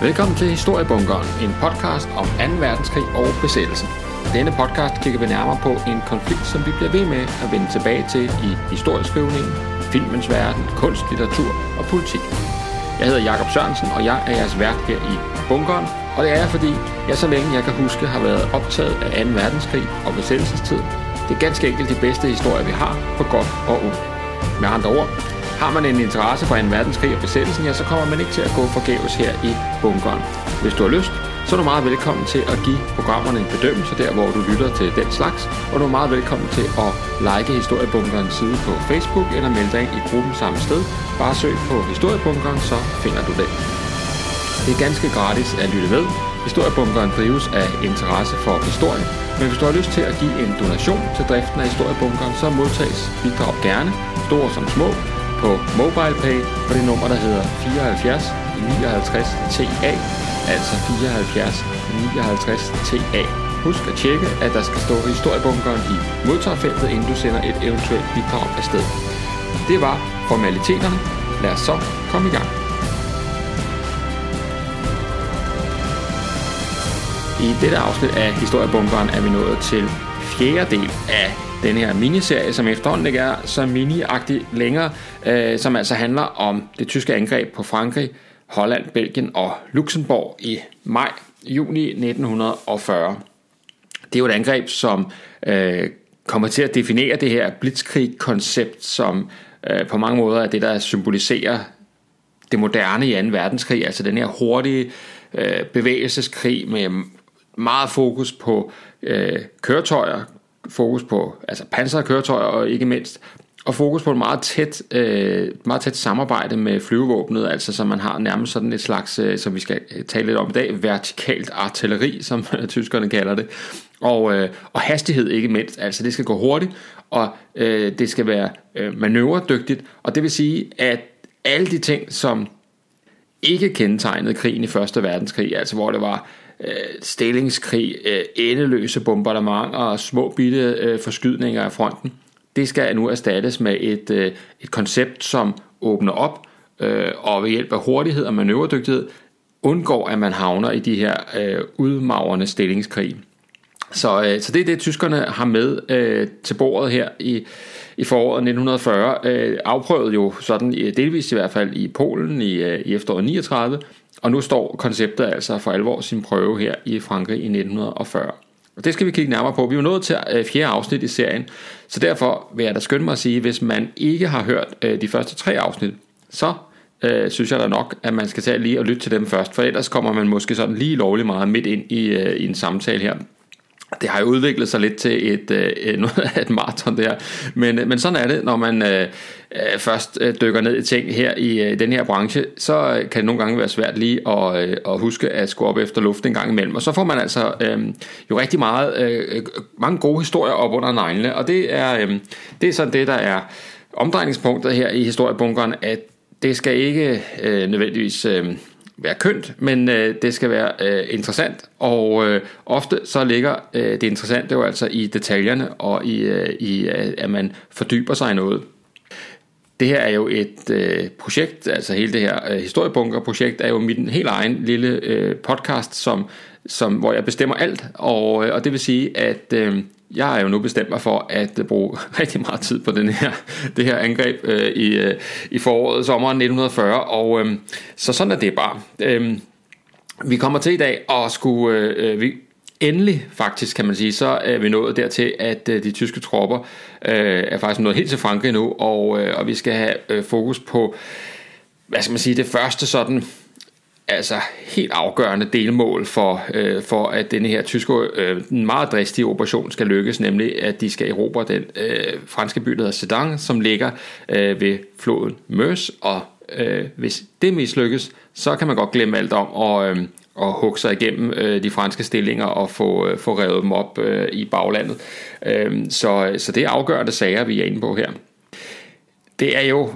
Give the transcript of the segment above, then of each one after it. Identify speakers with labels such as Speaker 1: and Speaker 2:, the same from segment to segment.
Speaker 1: Velkommen til Historiebunkeren, en podcast om 2. verdenskrig og besættelsen. Denne podcast kigger vi nærmere på en konflikt, som vi bliver ved med at vende tilbage til i historieskrivningen, filmens verden, kunst, litteratur og politik. Jeg hedder Jakob Sørensen, og jeg er jeres vært her i Bunkeren, og det er jeg, fordi jeg så længe jeg kan huske har været optaget af 2. verdenskrig og besættelsestid. Det er ganske enkelt de bedste historier, vi har, på godt og ondt. Med andre ord, har man en interesse for en verdenskrig og besættelsen, ja, så kommer man ikke til at gå forgæves her i bunkeren. Hvis du har lyst, så er du meget velkommen til at give programmerne en bedømmelse der, hvor du lytter til den slags, og du er meget velkommen til at like Historiebunkeren side på Facebook eller melde dig ind i gruppen samme sted. Bare søg på Historiebunkeren, så finder du den. Det er ganske gratis at lytte med. Historiebunkeren drives af interesse for historie, men hvis du har lyst til at give en donation til driften af Historiebunkeren, så modtages bidrag gerne, store som små, på MobilePay på det nummer, der hedder 74 59 TA, altså 74 59 TA. Husk at tjekke, at der skal stå historiebunkeren i modtagerfeltet, inden du sender et eventuelt bidrag afsted. Det var formaliteterne. Lad os så komme i gang. I dette afsnit af Historiebunkeren er vi nået til fjerde del af den her miniserie, som efterhånden ikke er så mini længere, øh, som altså handler om det tyske angreb på Frankrig, Holland, Belgien og Luxembourg i maj, juni 1940. Det er jo et angreb, som øh, kommer til at definere det her blitzkrig-koncept, som øh, på mange måder er det, der symboliserer det moderne i 2. verdenskrig, altså den her hurtige øh, bevægelseskrig med meget fokus på øh, køretøjer, fokus på altså pansrede køretøjer og ikke mindst og fokus på et meget tæt, øh, meget tæt samarbejde med flyvevåbnet, altså så man har nærmest sådan et slags, øh, som vi skal tale lidt om i dag, vertikalt artilleri, som tyskerne kalder det, og, øh, og hastighed ikke mindst, altså det skal gå hurtigt, og øh, det skal være øh, manøvredygtigt, og det vil sige, at alle de ting, som ikke kendetegnede krigen i Første Verdenskrig, altså hvor det var øh, stillingskrig, øh, endeløse bombardementer og små bitte øh, forskydninger af fronten. Det skal nu erstattes med et, øh, et koncept, som åbner op øh, og ved hjælp af hurtighed og manøvredygtighed undgår, at man havner i de her øh, udmagrende stillingskrig. Så, øh, så det er det, tyskerne har med øh, til bordet her i, i foråret 1940. Øh, afprøvet jo sådan øh, delvist i hvert fald i Polen i, øh, i efteråret 39, og nu står konceptet altså for alvor sin prøve her i Frankrig i 1940. Og det skal vi kigge nærmere på. Vi er jo nået til øh, fjerde afsnit i serien, så derfor vil jeg da skynde mig at sige, hvis man ikke har hørt øh, de første tre afsnit, så øh, synes jeg da nok, at man skal tage lige og lytte til dem først, for ellers kommer man måske sådan lige lovligt meget midt ind i, øh, i en samtale her det har jo udviklet sig lidt til et, øh, noget af et maraton der, men, øh, men sådan er det, når man øh, øh først øh, dykker ned i ting her i øh, den her branche, så kan det nogle gange være svært lige at, øh, at huske at skulle op efter luft en gang imellem, og så får man altså øh, jo rigtig meget, øh, mange gode historier op under neglene, og det er, øh, det er sådan det, der er omdrejningspunktet her i historiebunkeren, at det skal ikke øh, nødvendigvis... Øh, være kønt, men øh, det skal være øh, interessant, og øh, ofte så ligger øh, det interessante jo altså i detaljerne, og i, øh, i øh, at man fordyber sig i noget. Det her er jo et øh, projekt, altså hele det her øh, historiebunker-projekt er jo min helt egen lille øh, podcast, som, som, hvor jeg bestemmer alt, og, øh, og det vil sige, at øh, jeg har jo nu bestemt mig for at øh, bruge rigtig meget tid på den her, det her angreb øh, i, øh, i foråret, sommeren 1940, og øh, så sådan er det bare. Øh, vi kommer til i dag og skulle, øh, øh, vi, endelig faktisk kan man sige, så er vi nået dertil, at øh, de tyske tropper øh, er faktisk nået helt til Frankrig nu, og, øh, og vi skal have øh, fokus på, hvad skal man sige, det første sådan altså helt afgørende delmål for, øh, for at denne her tyske øh, meget dristige operation skal lykkes, nemlig at de skal erobre den øh, franske by, der hedder Sedan, som ligger øh, ved floden Meuse, og øh, hvis det mislykkes, så kan man godt glemme alt om og, øh, og hugge sig igennem øh, de franske stillinger og få, øh, få revet dem op øh, i baglandet. Øh, så, så det er afgørende sager, vi er inde på her. Det er jo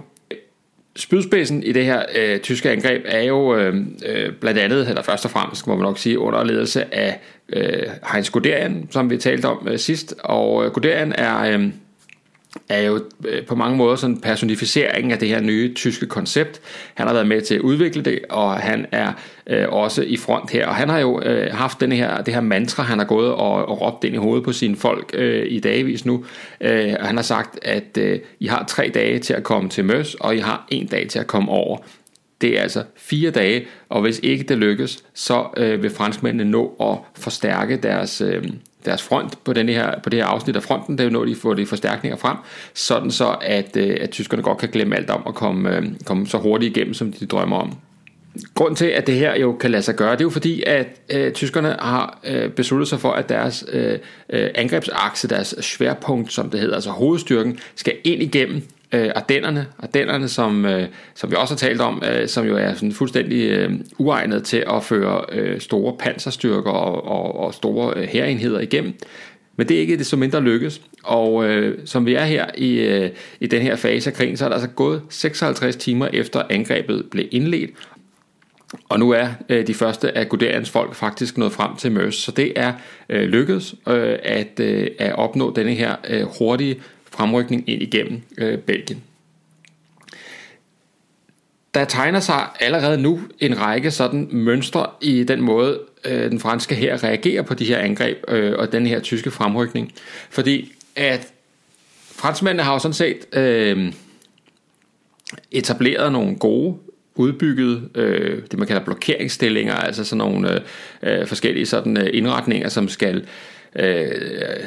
Speaker 1: spydspidsen i det her øh, tyske angreb er jo øh, øh, blandt andet, eller først og fremmest må man nok sige, under ledelse af øh, Heinz Guderian, som vi talte om øh, sidst. Og øh, Guderian er, øh, er jo øh, på mange måder sådan en personificering af det her nye tyske koncept. Han har været med til at udvikle det, og han er øh, også i front her. Og han har jo øh, haft den her, det her mantra, han har gået og, og råbt ind i hovedet på sine folk øh, i dagvis nu. Øh, og han har sagt, at øh, I har tre dage til at komme til Møs, og I har en dag til at komme over. Det er altså fire dage, og hvis ikke det lykkes, så øh, vil franskmændene nå at forstærke deres, øh, deres front på, den her, på det her afsnit af fronten, det er jo når de får de forstærkninger frem, sådan så at, øh, at tyskerne godt kan glemme alt om at komme, øh, komme så hurtigt igennem, som de drømmer om. Grunden til, at det her jo kan lade sig gøre, det er jo fordi, at øh, tyskerne har øh, besluttet sig for, at deres øh, øh angrebsakse, deres sværpunkt, som det hedder, altså hovedstyrken, skal ind igennem øh, Ardennerne, Ardennerne som, øh, som vi også har talt om, øh, som jo er sådan fuldstændig øh, uegnet til at føre øh, store panserstyrker og, og, og store øh, hærenheder igennem. Men det er ikke det så mindre lykkes, og øh, som vi er her i, øh, i den her fase af krigen, så er der altså gået 56 timer efter angrebet blev indledt, og nu er øh, de første af Guderians folk faktisk nået frem til Mørs, så det er øh, lykkedes øh, at, øh, at opnå denne her øh, hurtige fremrykning ind igennem øh, Belgien. Der tegner sig allerede nu en række sådan mønstre i den måde, øh, den franske her reagerer på de her angreb øh, og den her tyske fremrykning. Fordi at franskmændene har jo sådan set øh, etableret nogle gode udbygget øh, det man kalder blokeringsstillinger, altså sådan nogle øh, øh forskellige sådan øh, indretninger, som skal øh,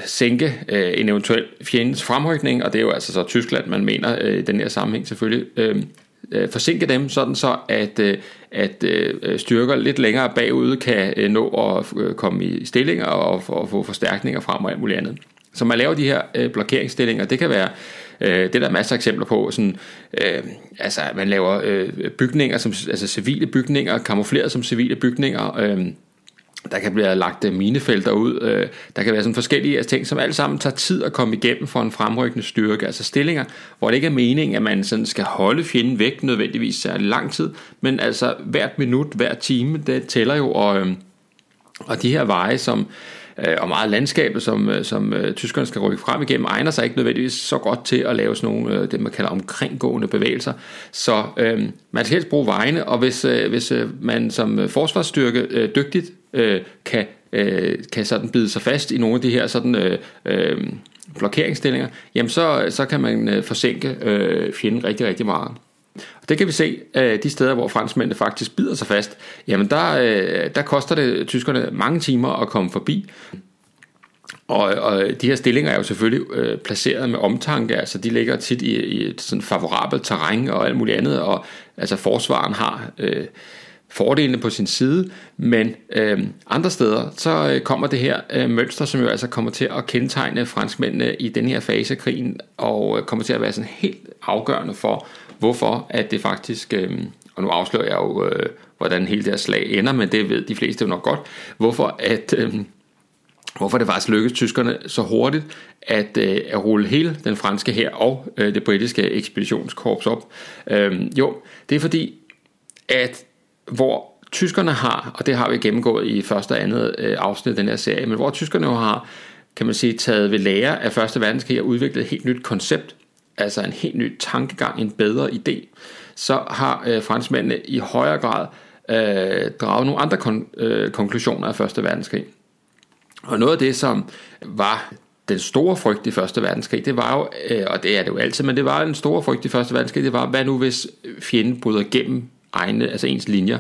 Speaker 1: sænke øh, en eventuel fjendes fremrykning, og det er jo altså så Tyskland, man mener øh, i den her sammenhæng selvfølgelig, øh, øh, forsinke dem, sådan så at, øh, at øh, styrker lidt længere bagud kan øh, nå at øh, komme i stillinger og, og få forstærkninger frem og alt muligt andet. Så man laver de her øh, blokeringsstillinger, det kan være Øh, det er der masser af eksempler på. Sådan, øh, altså, man laver øh, bygninger, som, altså civile bygninger, kamufleret som civile bygninger. Øh, der kan blive lagt øh, minefelter ud. Øh, der kan være sådan forskellige ting, som alt sammen tager tid at komme igennem for en fremrykkende styrke. Altså stillinger, hvor det ikke er meningen, at man sådan skal holde fjenden væk nødvendigvis særlig lang tid, men altså hvert minut, hver time, det tæller jo, og, øhm, og de her veje, som, øh, og meget landskabet, som, som tyskerne skal rykke frem igennem, egner sig ikke nødvendigvis så godt til at lave sådan nogle, det man kalder omkringgående bevægelser. Så øh, man skal helst bruge vejene, og hvis, øh, hvis man som forsvarsstyrke øh, dygtigt øh, kan, øh, kan sådan bide sig fast i nogle af de her sådan... Øh, øh, blokeringsstillinger, jamen så, så kan man øh, forsinke øh, fjenden rigtig, rigtig meget. Og det kan vi se øh, de steder, hvor franskmændene faktisk bider sig fast. Jamen der, øh, der koster det tyskerne mange timer at komme forbi. Og, og de her stillinger er jo selvfølgelig øh, placeret med omtanke, altså de ligger tit i, i et sådan favorabelt terræn og alt muligt andet, og altså forsvaren har øh, fordelene på sin side, men øh, andre steder, så øh, kommer det her øh, mønster, som jo altså kommer til at kendetegne franskmændene i den her fase af krigen, og øh, kommer til at være sådan helt afgørende for, hvorfor at det faktisk, øh, og nu afslører jeg jo, øh, hvordan hele det her slag ender, men det ved de fleste jo nok godt, hvorfor at... Øh, hvorfor det faktisk lykkedes tyskerne så hurtigt at, øh, at rulle hele den franske her og øh, det britiske ekspeditionskorps op. Øh, jo, det er fordi, at hvor tyskerne har, og det har vi gennemgået i første og andet øh, afsnit af den her serie, men hvor tyskerne jo har, kan man sige, taget ved lære af første verdenskrig og udviklet et helt nyt koncept, altså en helt ny tankegang, en bedre idé, så har øh, franskmændene i højere grad øh, draget nogle andre kon- øh, konklusioner af Første Verdenskrig. Og noget af det, som var den store frygt i Første Verdenskrig, det var jo, øh, og det er det jo altid, men det var en stor frygt i Første Verdenskrig, det var, hvad nu hvis fjenden bryder gennem egne, altså ens linjer.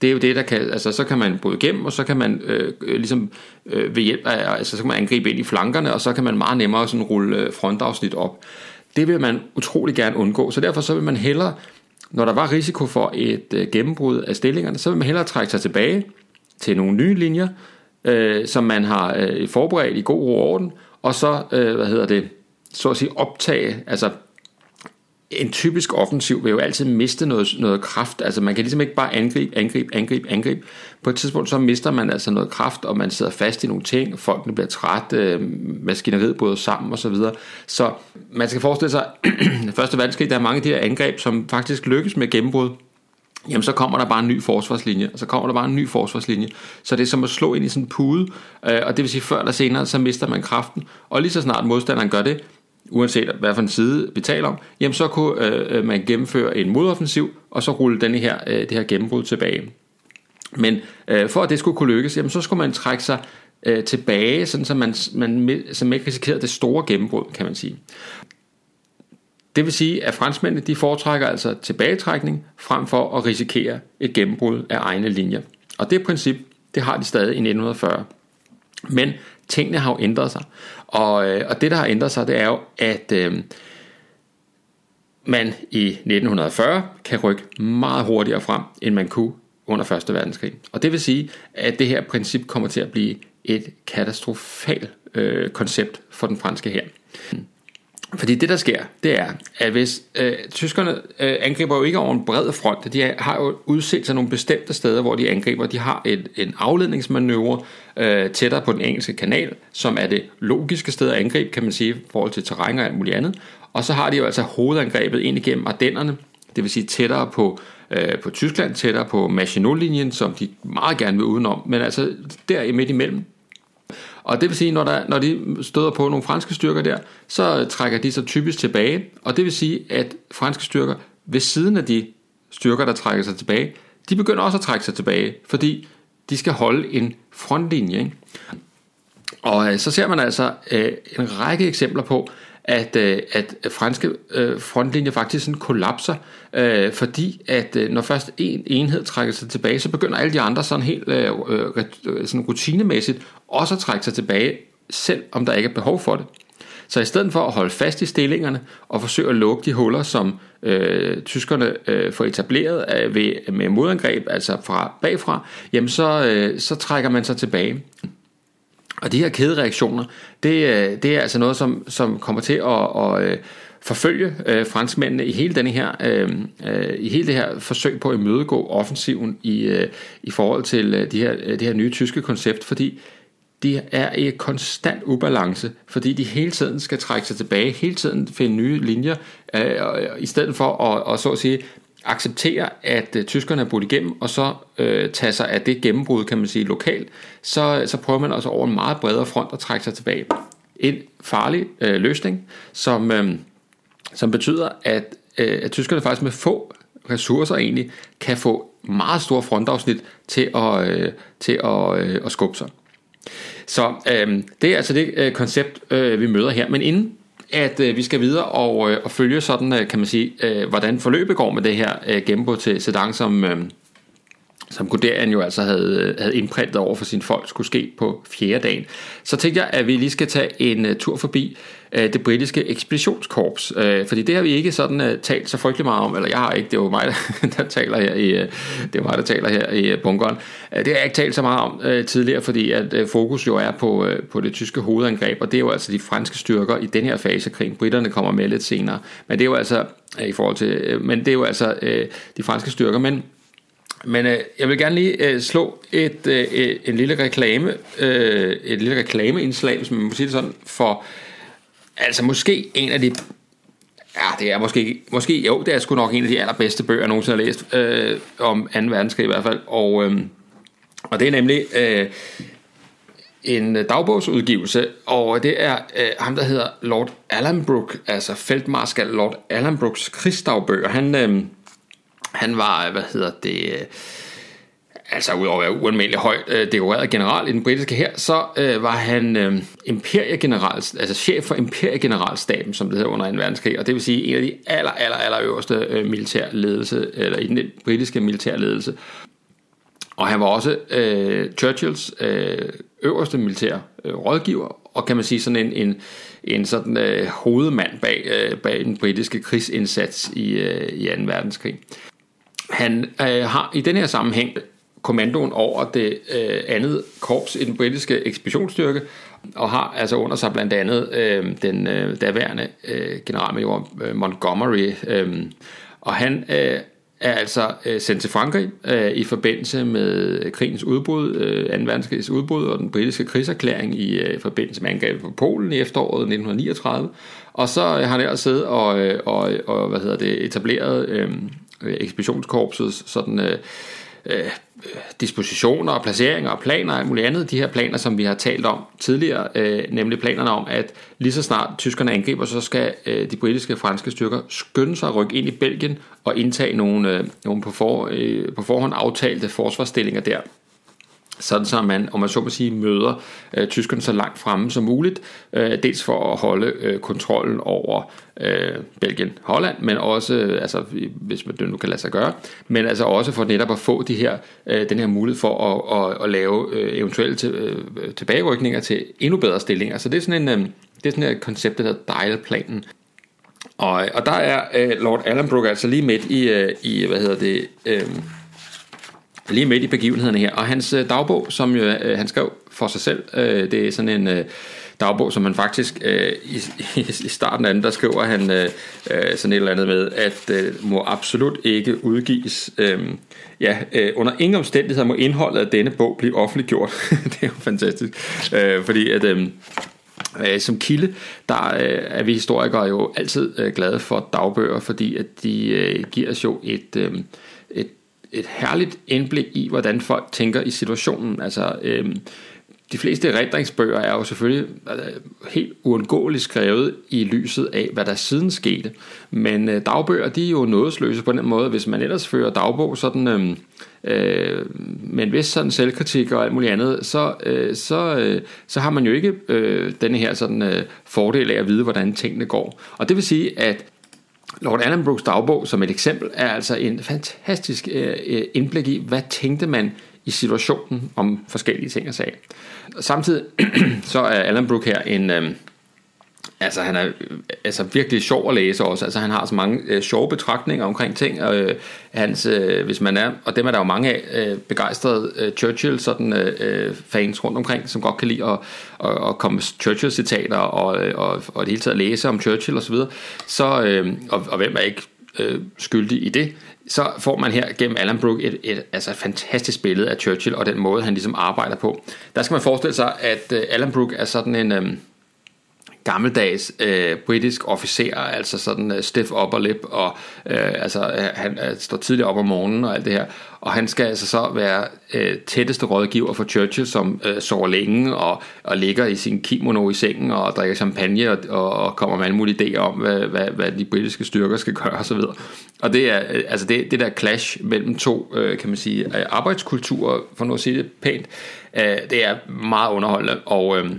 Speaker 1: Det er jo det, der kan, altså så kan man bryde igennem, og så kan man øh, øh, ligesom øh, ved hjælp af, altså så kan man angribe ind i flankerne, og så kan man meget nemmere sådan rulle øh, frontafsnit op. Det vil man utrolig gerne undgå, så derfor så vil man hellere, når der var risiko for et øh, gennembrud af stillingerne, så vil man hellere trække sig tilbage til nogle nye linjer, øh, som man har øh, forberedt i god ro og orden, og så, øh, hvad hedder det, så at sige optage, altså en typisk offensiv vil jo altid miste noget, noget kraft. Altså man kan ligesom ikke bare angribe, angribe, angribe, angribe. På et tidspunkt så mister man altså noget kraft, og man sidder fast i nogle ting, folkene bliver træt, øh, maskineriet bryder sammen osv. Så, så man skal forestille sig, at første verdenskrig, der er mange af de her angreb, som faktisk lykkes med gennembrud. Jamen så kommer der bare en ny forsvarslinje, og så kommer der bare en ny forsvarslinje. Så det er som at slå ind i sådan en pude, øh, og det vil sige før eller senere, så mister man kraften. Og lige så snart modstanderen gør det, uanset hvad for en side vi taler om, jamen så kunne øh, øh man gennemføre en modoffensiv, og så rulle denne her, øh, det her gennembrud tilbage. Men øh, for at det skulle kunne lykkes, jamen så skulle man trække sig øh, tilbage, sådan så man, man, så man ikke risikerede det store gennembrud, kan man sige. Det vil sige, at franskmændene de foretrækker altså tilbagetrækning frem for at risikere et gennembrud af egne linjer. Og det princip, det har de stadig i 1940. Men tingene har jo ændret sig. Og, øh, og det, der har ændret sig, det er jo, at øh, man i 1940 kan rykke meget hurtigere frem, end man kunne under 1. verdenskrig. Og det vil sige, at det her princip kommer til at blive et katastrofalt øh, koncept for den franske her. Fordi det der sker, det er, at hvis øh, tyskerne øh, angriber jo ikke over en bred front, de har jo udset sig nogle bestemte steder, hvor de angriber. De har et, en afledningsmanøvre øh, tættere på den engelske kanal, som er det logiske sted at angribe, kan man sige, i forhold til terræn og alt muligt andet. Og så har de jo altså hovedangrebet ind igennem Ardennerne, det vil sige tættere på, øh, på Tyskland, tættere på Maginot-linjen, som de meget gerne vil udenom, men altså der midt imellem, og det vil sige, når, der, når de støder på nogle franske styrker der, så trækker de sig typisk tilbage. Og det vil sige, at franske styrker ved siden af de styrker, der trækker sig tilbage, de begynder også at trække sig tilbage, fordi de skal holde en frontlinje. Ikke? Og øh, så ser man altså øh, en række eksempler på, at, øh, at franske frontlinje frontlinjer faktisk sådan kollapser, øh, fordi at når først en enhed trækker sig tilbage, så begynder alle de andre sådan helt sådan rutinemæssigt også at trække sig tilbage, selv om der ikke er behov for det. Så i stedet for at holde fast i stillingerne og forsøge at lukke de huller, som øh, tyskerne øh, får etableret øh, ved, med modangreb, altså fra bagfra, jamen så, øh, så trækker man sig tilbage. Og de her kædereaktioner, det, øh, det er altså noget, som, som kommer til at, at øh, forfølge øh, franskmændene i hele, denne her, øh, øh, i hele det her forsøg på at imødegå offensiven i, øh, i forhold til øh, de her, øh, det her nye tyske koncept, fordi de er i konstant ubalance, fordi de hele tiden skal trække sig tilbage, hele tiden finde nye linjer, øh, i stedet for at, at så at sige, acceptere, at øh, tyskerne er brudt igennem, og så øh, tage sig af det gennembrud, kan man sige, lokalt, så, så prøver man også over en meget bredere front at trække sig tilbage. En farlig øh, løsning, som, øh, som betyder, at, øh, at tyskerne faktisk med få ressourcer egentlig kan få meget store frontafsnit til at, øh, til at, øh, at skubbe sig. Så øh, det er altså det øh, koncept, øh, vi møder her. Men inden at øh, vi skal videre og, øh, og følge sådan, øh, kan man sige, øh, hvordan forløbet går med det her øh, gennembrud til Sedan, som, øh, som Guderian jo altså havde, havde indprintet over for sine folk, skulle ske på fjerde dagen. Så tænkte jeg, at vi lige skal tage en uh, tur forbi uh, det britiske ekspeditionskorps, uh, fordi det har vi ikke sådan uh, talt så frygtelig meget om, eller jeg har ikke, det er jo mig, der, der taler her i, uh, det er mig, der taler her i uh, bunkeren. Uh, det har jeg ikke talt så meget om uh, tidligere, fordi at uh, fokus jo er på, uh, på det tyske hovedangreb, og det er jo altså de franske styrker i den her fase af krigen. Britterne kommer med lidt senere, men det er jo altså uh, i forhold til, uh, men det er jo altså uh, de franske styrker, men men øh, jeg vil gerne lige øh, slå et, øh, øh, en lille reklame, øh, et lille reklameindslag, hvis man må sige det sådan, for altså måske en af de Ja, det er måske, måske jo, det er sgu nok en af de allerbedste bøger, jeg nogensinde har læst, øh, om 2. verdenskrig i hvert fald. Og, øh, og det er nemlig øh, en dagbogsudgivelse, og det er øh, ham, der hedder Lord Allenbrook, altså feltmarskal Lord Allenbrooks krigsdagbøger. Han, øh, han var, hvad hedder det, øh, altså udover at være ualmindelig højt øh, dekoreret general i den britiske her, så øh, var han øh, imperiegeneral, altså chef for imperiegeneralstaben, som det hedder under 2. verdenskrig, og det vil sige en af de aller, aller, aller øverste øh, militærledelse, eller i den britiske militærledelse. Og han var også øh, Churchills øh, øverste militær øh, rådgiver, og kan man sige sådan en, en, en sådan øh, hovedmand bag, øh, bag den britiske krigsindsats i, øh, i 2. verdenskrig. Han øh, har i den her sammenhæng kommandoen over det øh, andet korps i den britiske ekspeditionsstyrke, og har altså under sig blandt andet øh, den øh, daværende øh, generalmajor øh, Montgomery, øh, og han øh, er altså øh, sendt til Frankrig øh, i forbindelse med krigens udbrud, øh, 2. verdenskrigs udbrud og den britiske krigserklæring i øh, forbindelse med angrebet på Polen i efteråret 1939. Og så øh, har han ellers siddet og, øh, og, og hvad hedder det, etableret øh, Øh, ekspeditionskorpsets sådan... Øh, øh, dispositioner og placeringer og planer og alt muligt andet. De her planer, som vi har talt om tidligere, øh, nemlig planerne om, at lige så snart tyskerne angriber, så skal øh, de britiske og franske styrker skynde sig at rykke ind i Belgien og indtage nogle, øh, nogle på, for, øh, på forhånd aftalte forsvarsstillinger der sådan så man, om man så må sige, møder øh, tyskerne så langt fremme som muligt, øh, dels for at holde øh, kontrollen over øh, Belgien, Holland, men også, øh, altså, hvis man det nu kan lade sig gøre, men altså også for netop at få de her, øh, den her mulighed for at, at, at lave øh, eventuelle til, øh, tilbagerykninger til endnu bedre stillinger. Så det er sådan en, øh, det er sådan et koncept, der hedder Dial-planen. Og, og der er øh, Lord Allenbrook altså lige midt i, øh, i hvad hedder det, øh, lige midt i begivenhederne her. Og hans øh, dagbog, som jo, øh, han skrev for sig selv, øh, det er sådan en øh, dagbog, som han faktisk øh, i, i starten af den, der skriver han øh, øh, sådan et eller andet med, at øh, må absolut ikke udgives. Øh, ja, øh, under ingen omstændigheder må indholdet af denne bog blive offentliggjort. det er jo fantastisk. Øh, fordi at... Øh, Øh, som kilde, der øh, er vi historikere jo altid øh, glade for dagbøger, fordi at de øh, giver os jo et, øh, et herligt indblik i, hvordan folk tænker i situationen. Altså, øh, de fleste erindringsbøger er jo selvfølgelig øh, helt uundgåeligt skrevet i lyset af, hvad der siden skete. Men øh, dagbøger, de er jo nådesløse på den måde, hvis man ellers fører dagbog sådan... Øh, øh, med en vis sådan selvkritik og alt muligt andet, så, øh, så, øh, så har man jo ikke øh, denne her sådan, øh, fordel af at vide, hvordan tingene går. Og det vil sige, at Lord Allenbrooks dagbog som et eksempel er altså en fantastisk øh, øh, indblik i, hvad tænkte man i situationen om forskellige ting og sager. Samtidig så er Allenbrook her en, øh, Altså han er altså virkelig sjov at læse også. Altså han har så mange øh, sjove betragtninger omkring ting. Og, øh, hans, øh, hvis man er, og dem er der jo mange af, øh, begejstrede øh, Churchill sådan, øh, øh fans rundt omkring, som godt kan lide at, at, at komme Churchill-citater og, øh, og, og, og det hele taget læse om Churchill osv. Så, så øh, og, og hvem er ikke øh, skyldig i det, så får man her gennem Alan Brook et, et, altså et fantastisk billede af Churchill og den måde, han ligesom arbejder på. Der skal man forestille sig, at øh, Alan Brook er sådan en... Øh, gammeldags øh, britisk officer, altså sådan øh, stiff upper lip, og øh, altså øh, han øh, står tidligt op om morgenen og alt det her, og han skal altså så være øh, tætteste rådgiver for Churchill, som øh, sover længe og, og ligger i sin kimono i sengen og drikker champagne og, og, og kommer med alle mulige idéer om, hvad, hvad, hvad de britiske styrker skal gøre osv. Og det er øh, altså det, det der clash mellem to, øh, kan man sige, øh, arbejdskulturer, for nu at sige det pænt, øh, det er meget underholdende, og øh,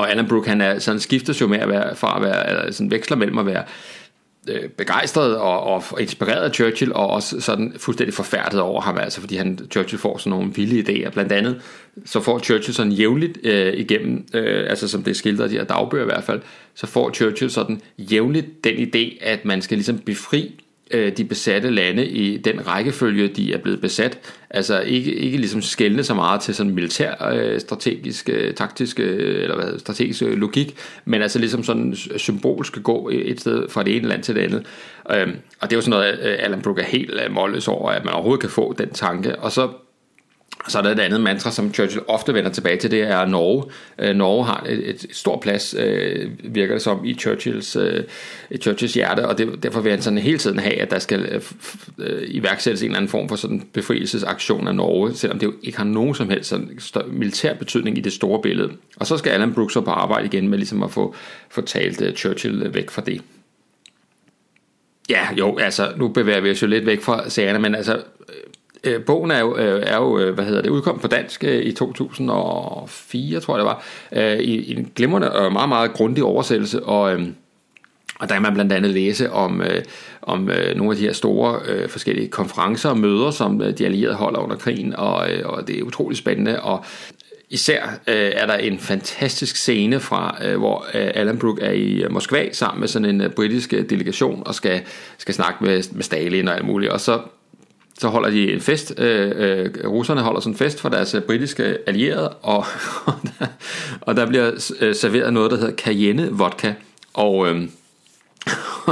Speaker 1: og Alan Brooke, han er, sådan skifter jo med at være, fra at være, eller sådan veksler mellem at være øh, begejstret og, og inspireret af Churchill, og også sådan fuldstændig forfærdet over ham, altså fordi han, Churchill får sådan nogle vilde idéer. Blandt andet, så får Churchill sådan jævnligt øh, igennem, øh, altså som det er skildret i de her dagbøger i hvert fald, så får Churchill sådan jævnligt den idé, at man skal ligesom befri øh, de besatte lande i den rækkefølge, de er blevet besat. Altså ikke, ikke ligesom skældne så meget til sådan militær, øh, strategisk, øh, taktisk, øh, eller hvad, strategisk øh, logik, men altså ligesom sådan symbolsk gå et sted fra det ene land til det andet. Øh, og det er jo sådan noget, øh, Alan Brooke er helt øh, målløs over, at man overhovedet kan få den tanke. Og så så er der et andet mantra, som Churchill ofte vender tilbage til, det er Norge. Øh, Norge har et, et stort plads, øh, virker det som, i Churchills, øh, i Churchills hjerte, og det, derfor vil han sådan hele tiden have, at der skal øh, øh, iværksættes en eller anden form for sådan befrielsesaktion af Norge, selvom det jo ikke har nogen som helst sådan militær betydning i det store billede. Og så skal Alan Brooks så på arbejde igen med ligesom at få, få talt øh, Churchill øh, væk fra det. Ja, jo, altså, nu bevæger vi os jo lidt væk fra sagerne, men altså, Øh, bogen er jo, øh, er jo, øh, hvad hedder det, udkom på dansk øh, i 2004, tror jeg det var, øh, i, i en glimrende og meget, meget grundig oversættelse, og, øh, og der kan man blandt andet læse om, øh, om øh, nogle af de her store øh, forskellige konferencer og møder, som øh, de allierede holder under krigen, og, øh, og det er utrolig spændende, og Især øh, er der en fantastisk scene fra, øh, hvor øh, Alan Brook er i øh, Moskva sammen med sådan en øh, britisk øh, delegation og skal, skal snakke med, med Stalin og alt muligt. Og så så holder de en fest. Øh, øh, russerne holder sådan en fest for deres øh, britiske allierede, og, og, der, og der bliver øh, serveret noget, der hedder cayenne vodka. Og, øh,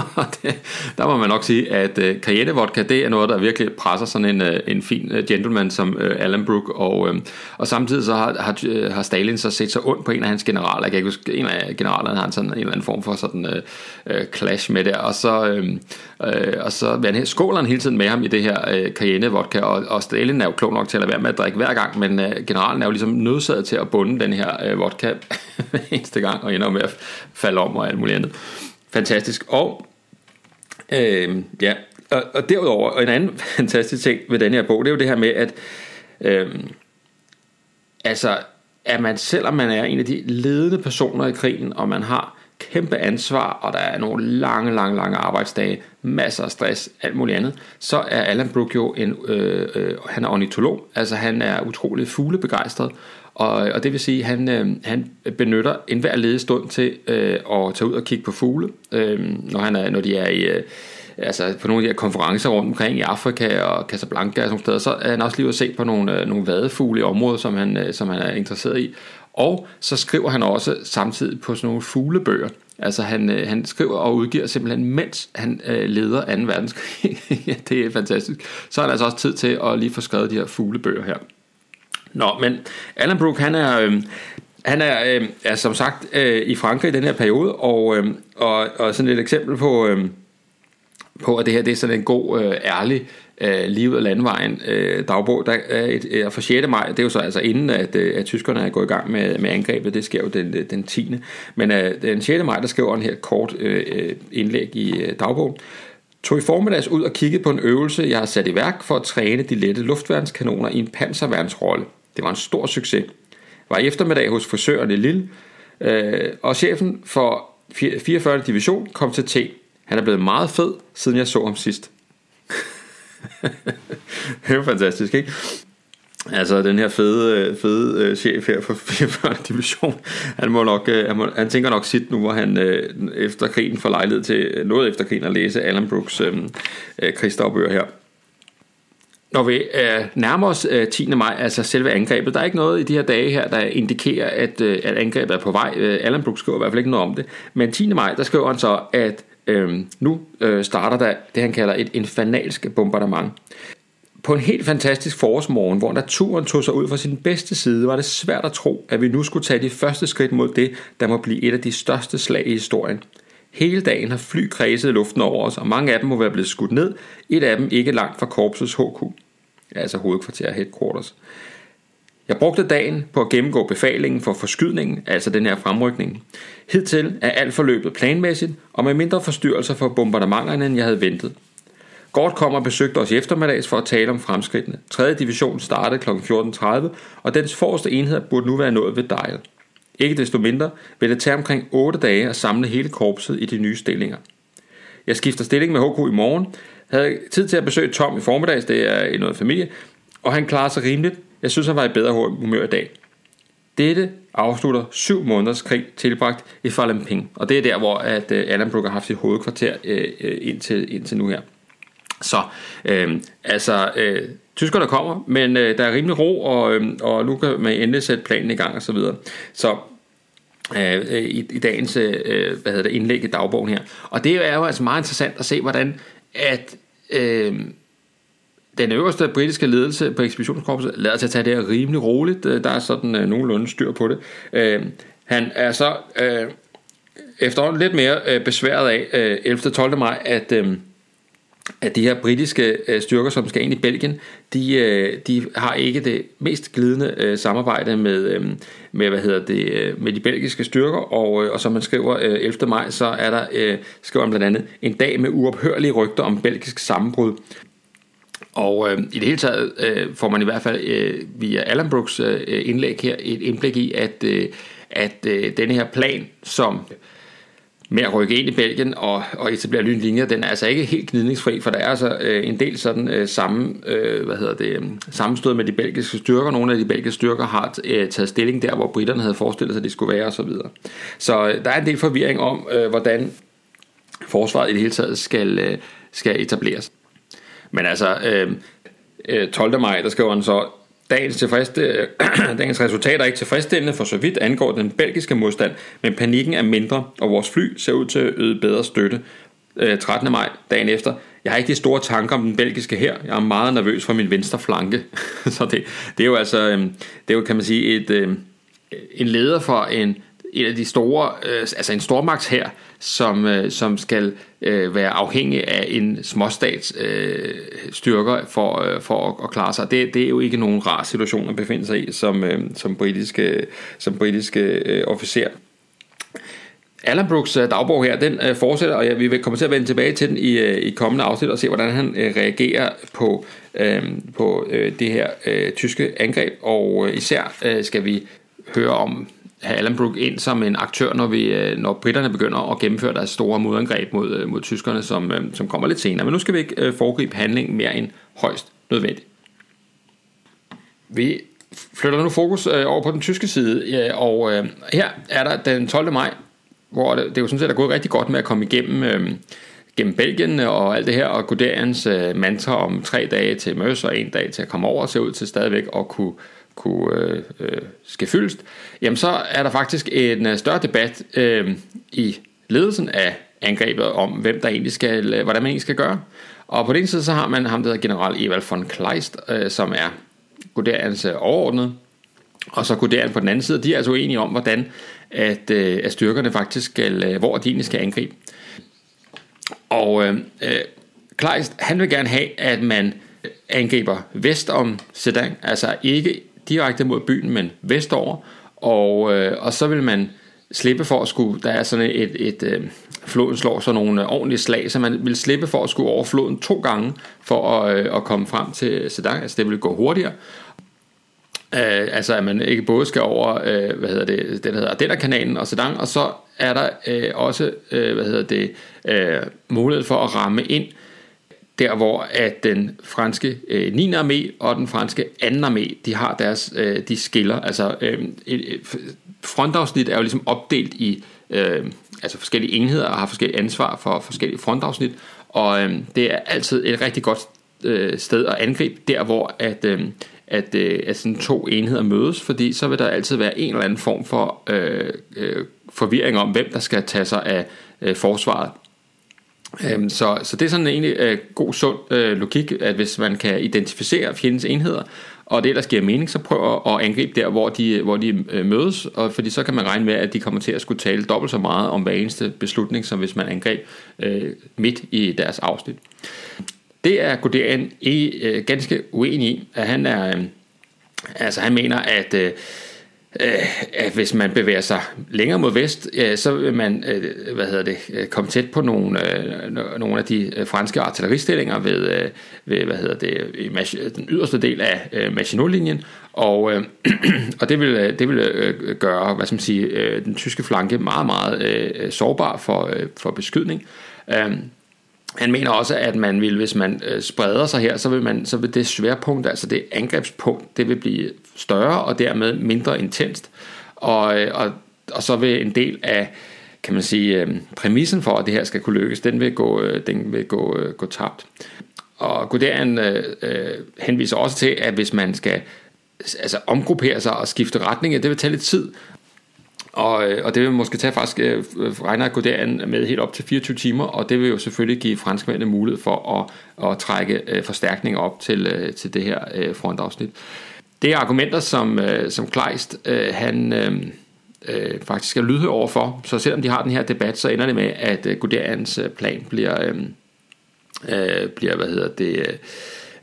Speaker 1: det, der må man nok sige, at øh, Cayenne vodka, det er noget, der virkelig presser sådan en, øh, en fin øh, gentleman som øh, Alan Brooke, og, øh, og samtidig så har, har, øh, har Stalin så set sig ondt på en af hans generaler. Jeg kan ikke huske, en af generalerne har sådan en eller anden form for sådan øh, øh, clash med det, og så, øh, øh, og så han skåler han hele tiden med ham i det her øh, Cayenne vodka, og, og Stalin er jo klog nok til at lade være med at drikke hver gang, men øh, generalen er jo ligesom nødsaget til at bunde den her øh, vodka eneste gang, og ender med at falde om og alt muligt andet. Fantastisk. Og øh, ja, og, og derudover, og en anden fantastisk ting ved den her bog, det er jo det her med, at øh, altså, at man, selvom man er en af de ledende personer i krigen, og man har kæmpe ansvar, og der er nogle lange, lange, lange arbejdsdage, masser af stress, alt muligt andet, så er Alan Brook jo en, øh, øh, han er ornitolog, altså han er utrolig fuglebegejstret, og, og det vil sige, at han, øh, han benytter enhver ledig stund til øh, at tage ud og kigge på fugle, øh, når, han er, når de er i... Øh, altså på nogle af de her konferencer rundt omkring i Afrika og Casablanca og sådan steder, så er han også lige at se på nogle, øh, nogle vadefugle i området, som han, øh, som han er interesseret i. Og så skriver han også samtidig på sådan nogle fuglebøger. Altså han, øh, han skriver og udgiver simpelthen, mens han øh, leder 2. verdenskrig. ja, det er fantastisk. Så er der altså også tid til at lige få skrevet de her fuglebøger her. Nå, men Alan Brooke, han er... Øh, han er, øh, er som sagt øh, i Frankrig i den her periode, og, øh, og, og sådan et eksempel på, øh, på, at det her det er sådan en god, øh, ærlig øh, livet af landvejen øh, dagbog. Der er et, øh, for 6. maj, det er jo så altså inden, at, øh, at tyskerne er gået i gang med, med angrebet, det sker jo den, øh, den 10. Men øh, den 6. maj, der skriver han her kort øh, øh indlæg i øh, dagbogen. Tog i formiddags ud og kiggede på en øvelse, jeg har sat i værk for at træne de lette luftværnskanoner i en panserværnsrolle. Det var en stor succes. Var i eftermiddag hos frisøren i Lille, øh, og chefen for 44. division kom til T. Han er blevet meget fed, siden jeg så ham sidst. det er fantastisk, ikke? Altså den her fede, øh, fede øh, chef her for 44. division, han, må nok, øh, han, må, han tænker nok sit nu, hvor han efter krigen får lejlighed til, noget efter krigen at læse Alan Brooks øh, krigsdagbøger her. Når vi øh, nærmer os øh, 10. maj, altså selve angrebet, der er ikke noget i de her dage her, der indikerer, at, øh, at angrebet er på vej. Øh, Allen Brooks skriver i hvert fald ikke noget om det. Men 10. maj, der skriver han så, at øh, nu øh, starter der det, han kalder et infernalsk bombardement. På en helt fantastisk forårsmorgen, hvor naturen tog sig ud fra sin bedste side, var det svært at tro, at vi nu skulle tage de første skridt mod det, der må blive et af de største slag i historien. Hele dagen har fly kredset i luften over os, og mange af dem må være blevet skudt ned, et af dem ikke langt fra korpsets HQ, altså hovedkvarter headquarters. Jeg brugte dagen på at gennemgå befalingen for forskydningen, altså den her fremrykning. Hidtil er alt forløbet planmæssigt, og med mindre forstyrrelser for bombardementerne, end jeg havde ventet. Gort kom og besøgte os i eftermiddags for at tale om fremskridtene. 3. division startede kl. 14.30, og dens forreste enhed burde nu være nået ved Dial. Ikke desto mindre vil det tage omkring 8 dage at samle hele korpset i de nye stillinger. Jeg skifter stilling med HK i morgen, havde tid til at besøge Tom i formiddags, det er i noget familie, og han klarer sig rimeligt. Jeg synes, han var i bedre humør i dag. Dette afslutter syv måneders krig tilbragt i Falemping, og det er der, hvor at Alan Allan har haft sit hovedkvarter øh, øh, indtil, indtil nu her. Så øh, altså, øh, tyskerne kommer, men øh, der er rimelig ro, og, øh, og nu kan man endelig sætte planen i gang og så videre. Så øh, øh i, i dagens øh, øh, hvad hedder det, indlæg i dagbogen her. Og det er jo altså meget interessant at se, hvordan at øh, den øverste britiske ledelse på ekspeditionskorpset lader sig tage det her rimelig roligt. Øh, der er sådan øh, nogenlunde styr på det. Øh, han er så øh, efterhånden lidt mere øh, besværet af øh, 11. 12. maj, at... Øh, at de her britiske øh, styrker, som skal ind i Belgien, de, øh, de har ikke det mest glidende øh, samarbejde med, øh, med, hvad hedder det, øh, med de belgiske styrker, og, øh, og som man skriver 11. maj, så er der, skriver man blandt andet, en dag med uophørlige rygter om belgisk sammenbrud. Og øh, i det hele taget øh, får man i hvert fald øh, via Alan Brooks øh, indlæg her et indblik i, at, øh, at øh, denne her plan, som med at rykke ind i Belgien og, og etablere lynlinjer, den er altså ikke helt gnidningsfri, for der er altså øh, en del sådan øh, samme, øh, hvad hedder det, sammenstød med de belgiske styrker. Nogle af de belgiske styrker har øh, taget stilling der, hvor britterne havde forestillet sig, at de skulle være osv. Så, så øh, der er en del forvirring om, øh, hvordan forsvaret i det hele taget skal, øh, skal etableres. Men altså, øh, øh 12. Maj, der skriver han så, Dagens, tilfredsste, dagens resultater er ikke tilfredsstillende for så vidt angår den belgiske modstand, men panikken er mindre, og vores fly ser ud til at yde bedre støtte øh, 13. maj, dagen efter. Jeg har ikke de store tanker om den belgiske her. Jeg er meget nervøs for min venstre flanke. så det, det er jo altså, øhm, det er jo, kan man sige, et, øhm, en leder for en, en af de store, øh, altså en stormagt her, som, øh, som skal øh, være afhængig af en småstats øh, styrker for, øh, for at, at klare sig. Det, det er jo ikke nogen rar situation at befinde sig i som, øh, som britiske, som britiske øh, officer. Alan Brooks øh, dagbog her, den øh, fortsætter, og ja, vi vil komme til at vende tilbage til den i, øh, i kommende afsnit og se, hvordan han øh, reagerer på, øh, på øh, det her øh, tyske angreb, og øh, især øh, skal vi høre om have Alan Brook ind som en aktør, når, vi, øh, når britterne begynder at gennemføre deres store modangreb mod, øh, mod tyskerne, som, øh, som kommer lidt senere. Men nu skal vi ikke foregribe handlingen mere end højst nødvendigt. Vi flytter nu fokus over på den tyske side, og her er der den 12. maj, hvor det, det jo sådan set er gået rigtig godt med at komme igennem gennem Belgien og alt det her, og Guderians mantra om tre dage til Møs og en dag til at komme over, ser ud til stadigvæk at kunne kunne øh, øh, ske fyldst, jamen så er der faktisk en øh, større debat øh, i ledelsen af angrebet om, hvem der egentlig skal, øh, hvordan man egentlig skal gøre. Og på den side så har man ham, der hedder general Evald von Kleist, øh, som er Guderians øh, overordnet, og så Guderian på den anden side, de er altså uenige om, hvordan at, øh, at styrkerne faktisk skal, øh, hvor de egentlig skal angribe. Og øh, øh Kleist, han vil gerne have, at man angriber vest om Sedan, altså ikke direkte mod byen, men vestover, og, øh, og så vil man slippe for at skulle, der er sådan et, et, et øh, floden slår så nogle øh, ordentlige slag, så man vil slippe for at skulle over floden to gange, for at, øh, at komme frem til Sedan, altså det vil gå hurtigere, Øh, altså at man ikke både skal over, øh, hvad hedder det, det der hedder Ardenner-kanalen og Sedan, og så er der øh, også, øh, hvad hedder det, øh, mulighed for at ramme ind der hvor at den franske øh, 9. armé og den franske 2. armé, de har deres, øh, de skiller, altså øh, frontafsnit er jo ligesom opdelt i øh, altså forskellige enheder og har forskellige ansvar for forskellige frontafsnit, og øh, det er altid et rigtig godt øh, sted at angribe, der hvor at, øh, at, øh, at sådan to enheder mødes, fordi så vil der altid være en eller anden form for øh, øh, forvirring om, hvem der skal tage sig af øh, forsvaret. Øhm, så, så det er sådan en egentlig øh, god, sund øh, logik, at hvis man kan identificere fjendens enheder, og det ellers giver mening, så prøv at angribe der, hvor de, hvor de øh, mødes, og fordi så kan man regne med, at de kommer til at skulle tale dobbelt så meget om hver eneste beslutning, som hvis man angreb øh, midt i deres afsnit. Det er Guderian øh, ganske uenig i, at han er, øh, altså han mener, at Øh, Øh, at hvis man bevæger sig længere mod vest, øh, så vil man øh, hvad hedder det, komme tæt på nogle, nogle af de franske artilleristillinger ved, ved hvad hedder det, i den yderste del af Maginot-linjen, og, og det vil, det vil gøre hvad skal man sige, den tyske flanke meget, meget sårbar for, for beskydning. Han mener også, at man vil, hvis man øh, spreder sig her, så vil, man, så vil det sværpunkt, altså det angrebspunkt, det vil blive større og dermed mindre intenst. Og, øh, og, og så vil en del af, kan man sige, øh, præmissen for, at det her skal kunne lykkes, den vil gå, øh, den vil gå, øh, gå tabt. Og Guderian øh, øh henviser også til, at hvis man skal altså omgruppere sig og skifte retning, det vil tage lidt tid, og, øh, og det vil måske tage faktisk, øh, regner at gå derind med helt op til 24 timer, og det vil jo selvfølgelig give franskmændene mulighed for at, at trække øh, forstærkninger op til, til det her frontafsnit. Det er argumenter, som, som Kleist, han øh, faktisk er lydhør overfor, så selvom de har den her debat, så ender det med, at Guderians plan bliver, øh, bliver hvad hedder det,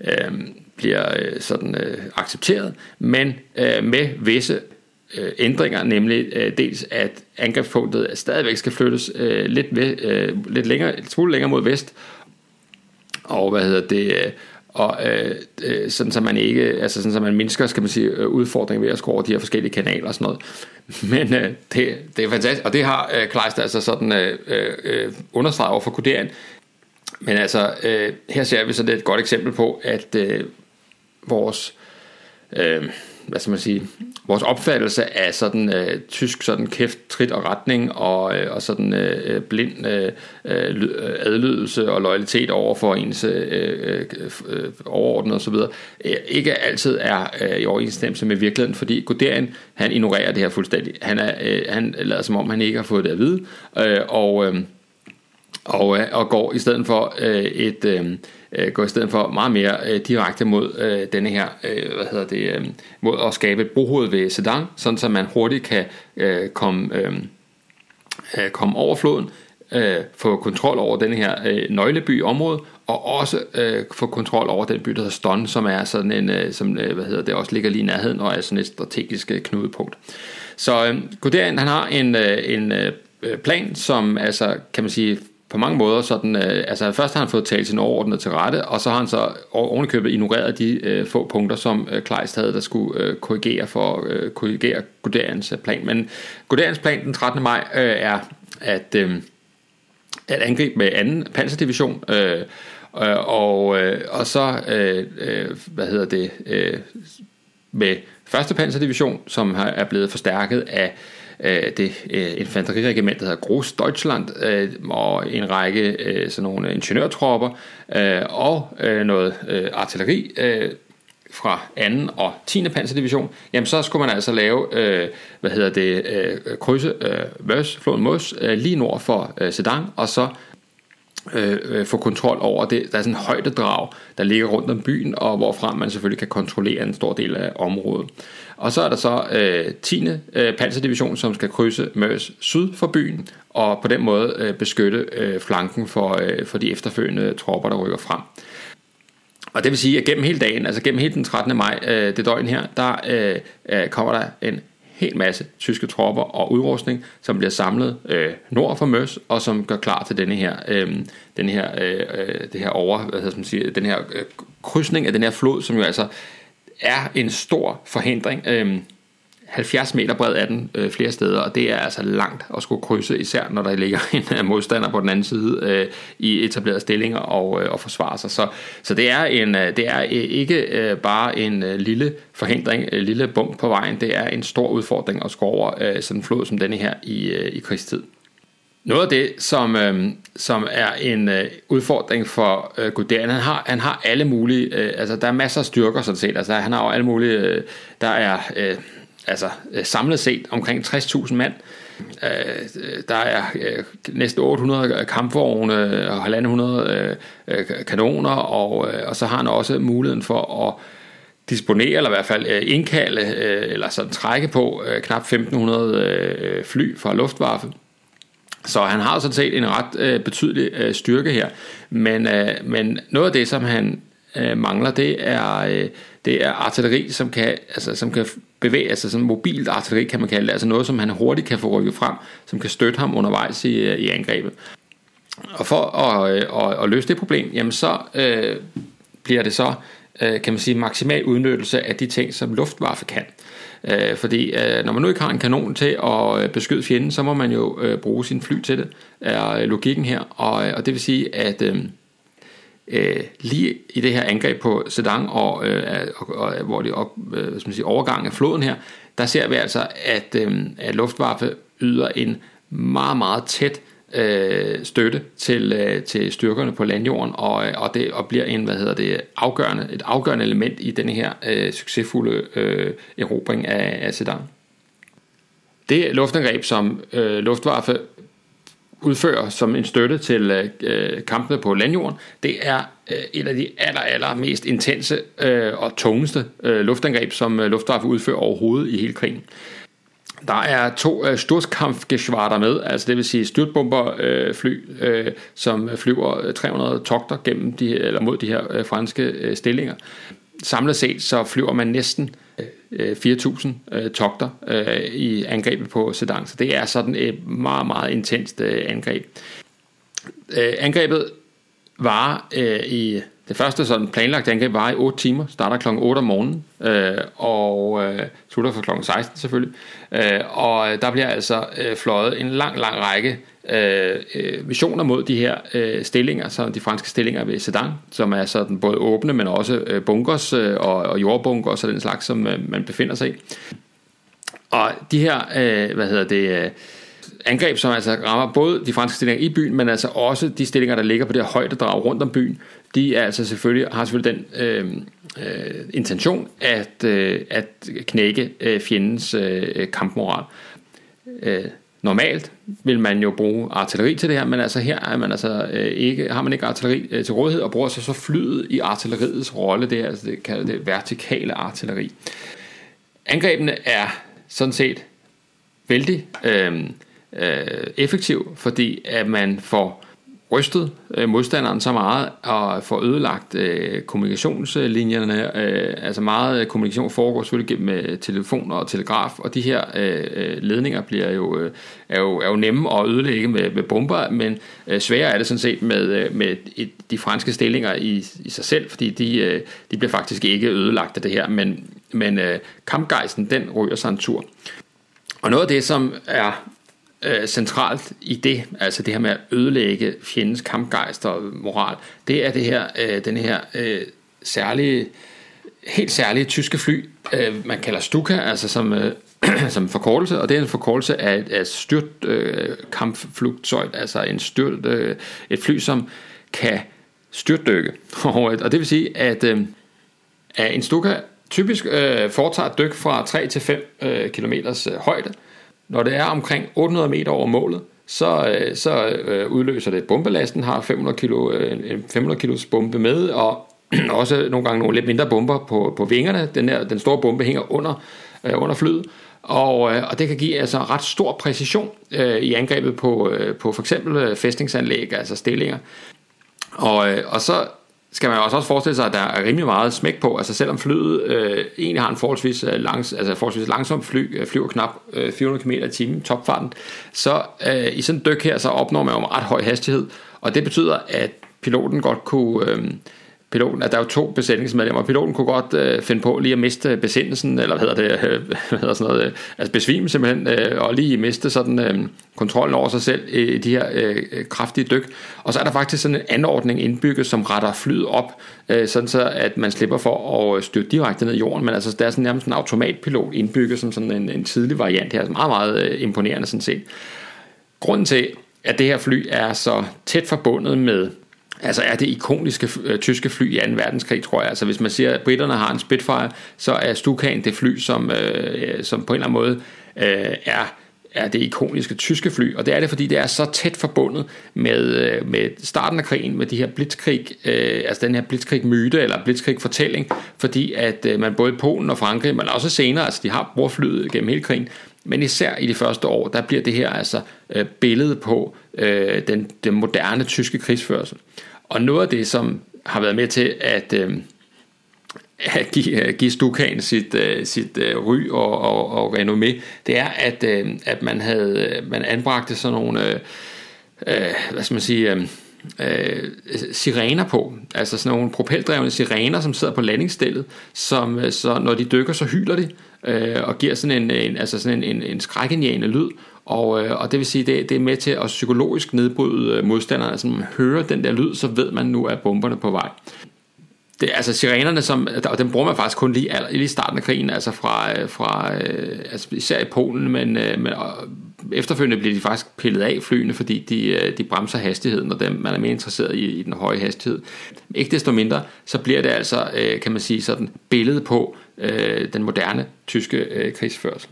Speaker 1: øh, bliver sådan øh, accepteret, men øh, med visse øh, ændringer, nemlig øh, dels at angrebspunktet stadigvæk skal flyttes øh, lidt, ved, øh, lidt længere, et smule længere mod vest, og hvad hedder det, øh, og øh, øh, sådan så man ikke, altså sådan så man mindsker, skal man sige, øh, udfordringen ved at score de her forskellige kanaler og sådan noget. Men øh, det, det er fantastisk, og det har øh, Kleist altså sådan øh, øh, understreget over for koderen. Men altså, øh, her ser vi så det et godt eksempel på, at øh, vores øh, hvad skal man sige, vores opfattelse af sådan øh, tysk sådan kæft, trit og retning og, øh, og sådan øh, øh blind øh, øh, øh, adlydelse og loyalitet over for ens øh, øh, øh overordnede osv. Øh, ikke altid er øh, i overensstemmelse med virkeligheden, fordi Guderian, han ignorerer det her fuldstændig. Han, er, øh, han lader som om, han ikke har fået det at vide, øh, og, øh, og, øh, og går i stedet for øh, et øh, øh, går i stedet for meget mere øh, direkte mod øh, denne her øh, hvad hedder det øh, mod at skabe et brohoved ved Sedan, sådan så man hurtigt kan øh, komme øh, øh, komme over floden, øh, få kontrol over den her øh, nøgleby område og også øh, få kontrol over den by, der hedder Ston, som er sådan en, øh, som, øh, hvad hedder det, også ligger lige i nærheden og er sådan et strategisk øh, knudepunkt. Så øh, Guderian, han har en, øh, en øh, plan, som altså, kan man sige, på mange måder sådan, øh, altså først har han fået talt sin overordnede til rette, og så har han så ovenikøbet ignoreret de øh, få punkter, som øh, Kleist havde, der skulle øh, korrigere for øh, korrigere Guderians øh, plan. Men Guderians plan den 13. maj øh, er at, øh, at angribe med anden panserdivision, øh, Øh, og, øh, og så, øh, øh, hvad hedder det, øh, med første panserdivision, som er blevet forstærket af øh, det øh, infanteriregiment, der hedder Groß Deutschland, øh, og en række øh, sådan nogle ingeniørtropper, øh, og øh, noget øh, artilleri, øh, fra 2. og 10. panserdivision, jamen så skulle man altså lave, øh, hvad hedder det, øh, krydse øh, Møs, floden Møs, øh, lige nord for øh, Sedan, og så Øh, øh, få kontrol over det. Der er sådan en højdedrag, der ligger rundt om byen, og hvorfra man selvfølgelig kan kontrollere en stor del af området. Og så er der så øh, 10. Øh, panserdivision, som skal krydse Mørs syd for byen, og på den måde øh, beskytte øh, flanken for, øh, for de efterfølgende tropper, der rykker frem. Og det vil sige, at gennem hele dagen, altså gennem hele den 13. maj, øh, det døgn her, der øh, øh kommer der en hel masse tyske tropper og udrustning, som bliver samlet øh, nord for Møs, og som gør klar til denne her, øh, den her, øh, øh, det her over, hvad hedder man siger, den her øh, krydsning af den her flod, som jo altså er en stor forhindring. Øh, 70 meter bred er den øh, flere steder, og det er altså langt at skulle krydse, især når der ligger en øh, modstander på den anden side øh, i etablerede stillinger og, øh, og forsvare sig. Så, så det er, en, øh, det er øh, ikke øh, bare en øh, lille forhindring, en lille bump på vejen, det er en stor udfordring at skulle over øh, sådan en flod som denne her i, øh, i krigstid. Noget af det, som, øh, som er en øh, udfordring for øh, Guderian, han har, han har alle mulige, øh, altså der er masser af styrker sådan set, altså han har jo alle mulige, øh, der er... Øh, altså øh, samlet set omkring 60.000 mand. Øh, øh, der er næsten 800 kampvogne og 1.500 kanoner, og, og så har han også muligheden for at disponere, eller i hvert fald indkalde, eller sådan trække på knap 1.500 fly fra Luftwaffe. Så han har sådan set en ret betydelig styrke her. Men, men noget af det, som han mangler, det er, det er artilleri, som kan, altså, som kan bevæge sig, sådan mobilt artilleri kan man kalde det, altså noget, som han hurtigt kan få rykket frem, som kan støtte ham undervejs i, øh, i angrebet. Og for at, øh, at, at løse det problem, jamen så øh, bliver det så, øh, kan man sige, maksimal udnyttelse af de ting, som Luftwaffe kan. Øh, fordi øh, når man nu ikke har en kanon til at øh, beskyde fjenden, så må man jo øh, bruge sin fly til det, er logikken her. Og, øh, og det vil sige, at... Øh, øh, lige i det her angreb på Sedan, og, øh, og, og hvor det op, øh, hvad skal man sige, overgang af floden her, der ser vi altså, at, øh, at Luftwaffe yder en meget, meget tæt øh, støtte til, øh, til styrkerne på landjorden, og, øh, og det og bliver en, hvad hedder det, afgørende, et afgørende element i denne her øh, succesfulde øh, erobring af, af Sedan. Det luftangreb, som øh, Luftwaffe udfører som en støtte til øh, øh, kampene på landjorden, det er øh, et af de aller, aller mest intense øh, og tungeste øh, luftangreb, som øh, Luftwaffe udfører overhovedet i hele krigen. Der er to øh, Sturzkampfgeschwader med, altså det vil sige styrtbomberfly, øh, fly, øh, som flyver øh, 300 togter gennem de, eller mod de her øh, franske øh, stillinger. Samlet set så flyver man næsten Øh, 4.000 øh, togter øh, i angrebet på Sedan. Så det er sådan et meget, meget intenst øh, angreb. Øh, angrebet var øh, i det første sådan planlagte angreb var i 8 timer, starter kl. 8 om morgenen, øh, og øh, slutter for kl. 16 selvfølgelig. Øh, og øh, der bliver altså øh, fløjet en lang, lang række øh, øh, missioner mod de her øh, stillinger, så de franske stillinger ved Sedan, som er sådan både åbne, men også øh, bunkers øh, og, og jordbunkers og den slags, som øh, man befinder sig i. Og de her, øh, hvad hedder det, øh, angreb, som altså rammer både de franske stillinger i byen, men altså også de stillinger, der ligger på det her højdedrag rundt om byen, de er altså selvfølgelig, har selvfølgelig den øh, øh, intention at, øh, at knække øh, fjendens øh, kampmoral. Øh, Normalt vil man jo bruge artilleri til det her, men altså her er man altså øh, ikke, har man ikke artilleri øh, til rådighed, og bruger så så flyet i artilleriets rolle, det er altså det kalder det vertikale artilleri. Angrebene er sådan set vældig øh, øh, effektiv, fordi at man får rystet øh, modstanderen så meget og får ødelagt øh, kommunikationslinjerne. Øh, altså meget øh, kommunikation foregår selvfølgelig gennem øh, telefoner og telegraf, og de her øh, øh, ledninger bliver jo, øh, er, jo, er jo nemme at ødelægge med, med bomber, men øh, sværere er det sådan set med, øh, med et, de franske stillinger i, i sig selv, fordi de, øh, de bliver faktisk ikke ødelagt af det her, men, men øh, kampgejsten den ryger sig en tur. Og noget af det, som er øh, centralt i det, altså det her med at ødelægge fjendens kampgejst og moral, det er det her, øh, den her øh, særlige, helt særlige tyske fly, øh, man kalder Stuka, altså som, øh, som forkortelse, og det er en forkortelse af, af styrt øh, kampflugtøj, altså en styrt, øh, et fly, som kan styrtdykke. og det vil sige, at, øh, at en Stuka typisk øh, foretager et dyk fra 3 til 5 øh, km øh, højde, når det er omkring 800 meter over målet, så, øh, så øh, udløser det bombelasten, har 500 kilo, øh, 500 kilos bombe med, og også nogle gange nogle lidt mindre bomber på, på vingerne. Den, her, den store bombe hænger under, øh, under flyet, og, og det kan give altså ret stor præcision øh, i angrebet på, øh, på for eksempel fæstningsanlæg, altså stillinger. Og, og så skal man også forestille sig, at der er rimelig meget smæk på. Altså selvom flyet øh, egentlig har en forholdsvis, øh, langs, altså forholdsvis langsom fly, øh, flyver knap øh, 400 km i timen, topfarten, så øh, i sådan en dyk her, så opnår man jo en ret høj hastighed. Og det betyder, at piloten godt kunne... Øh, piloten, at der er jo to besætningsmedlemmer, piloten kunne godt øh, finde på lige at miste øh, besindelsen, eller hvad hedder det, øh, hvad hedder sådan noget, øh, altså besvime simpelthen, øh, og lige miste sådan øh, kontrollen over sig selv i de her øh, kraftige dyk. Og så er der faktisk sådan en anordning indbygget, som retter flyet op, øh, sådan så at man slipper for at øh, styrte direkte ned i jorden, men altså der er sådan nærmest en automatpilot indbygget som sådan en, en tidlig variant her, altså meget, meget øh, imponerende sådan set. Grunden til, at det her fly er så tæt forbundet med altså er det ikoniske øh, tyske fly i 2. verdenskrig, tror jeg. Altså hvis man siger, at britterne har en Spitfire, så er Stukan det fly, som, øh, som på en eller anden måde øh, er er det ikoniske tyske fly, og det er det, fordi det er så tæt forbundet med, øh, med starten af krigen, med de her blitzkrig, øh, altså den her blitzkrig-myte, eller blitzkrig-fortælling, fordi at øh, man både i Polen og Frankrig, men også senere, altså de har brugt flyet gennem hele krigen, men især i de første år, der bliver det her altså øh, billede på øh, den, den moderne tyske krigsførsel. Og noget af det, som har været med til at, øh, at give, øh, give Stukan sit, øh, sit øh, ry og, og, og renommé, det er, at, øh, at man havde øh, man anbragte sådan nogle, øh, øh, hvad skal man sige, øh, øh, sirener på, altså sådan nogle propeldrevne sirener, som sidder på landingsstellet, som øh, så når de dykker, så hyler de øh, og giver sådan en, en altså sådan en, en, en skrækindjagende lyd, og, øh, og det vil sige, det, det er med til at psykologisk nedbryde øh, modstanderne, altså når man hører den der lyd, så ved man nu, at bomberne på vej. Det, altså sirenerne, som, og den bruger man faktisk kun lige, lige i starten af krigen, altså fra, øh, fra altså især i Polen, men, men efterfølgende bliver de faktisk pillet af flyene, fordi de, øh, de bremser hastigheden, og dem, man er mere interesseret i, i den høje hastighed. Ikke desto mindre, så bliver det altså, øh, kan man sige, sådan billedet på øh, den moderne tyske krigsførsel.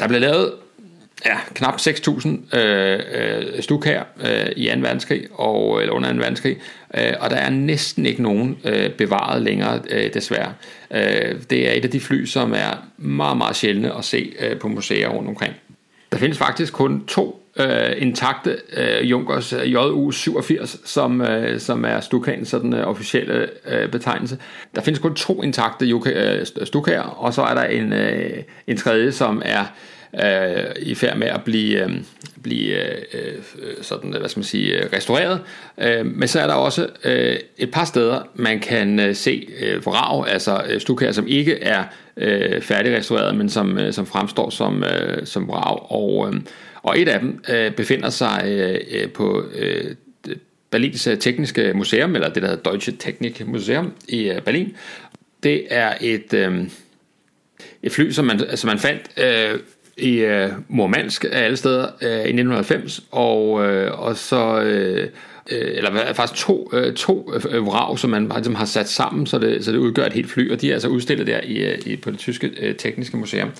Speaker 1: Der blev lavet ja, knap 6.000 øh, øh, stuk her øh, i 2. verdenskrig, og, eller under 2. verdenskrig, øh, og der er næsten ikke nogen øh, bevaret længere, øh, desværre. Øh, det er et af de fly, som er meget, meget sjældne at se øh, på museer rundt omkring. Der findes faktisk kun to øh, intakte øh, Junkers øh, JU-87, som, øh, som er Stukans sådan øh, officielle øh, betegnelse. Der findes kun to intakte øh, Stukager, og så er der en, øh, en tredje, som er øh, i færd med at blive, øh, blive øh, øh sådan, hvad skal man sige, øh, restaureret. Øh, men så er der også øh, et par steder, man kan øh, se øh, vrag, altså øh, stukager, som ikke er øh, færdigrestaureret, men som, øh, som fremstår som, øh, som vrag. Og, øh, og et af dem øh, befinder sig øh, øh på øh, Berlins Tekniske Museum, eller det der hedder Deutsche Technik Museum i Berlin. Det er et, øh, et fly, som man, altså man fandt øh, i uh, Murmansk af alle steder uh, i 1990, og, uh, og så... Uh, eller faktisk to, to vrag, som man ligesom har sat sammen, så det, så det udgør et helt fly, og de er altså udstillet der i, i, på det tyske tekniske museum.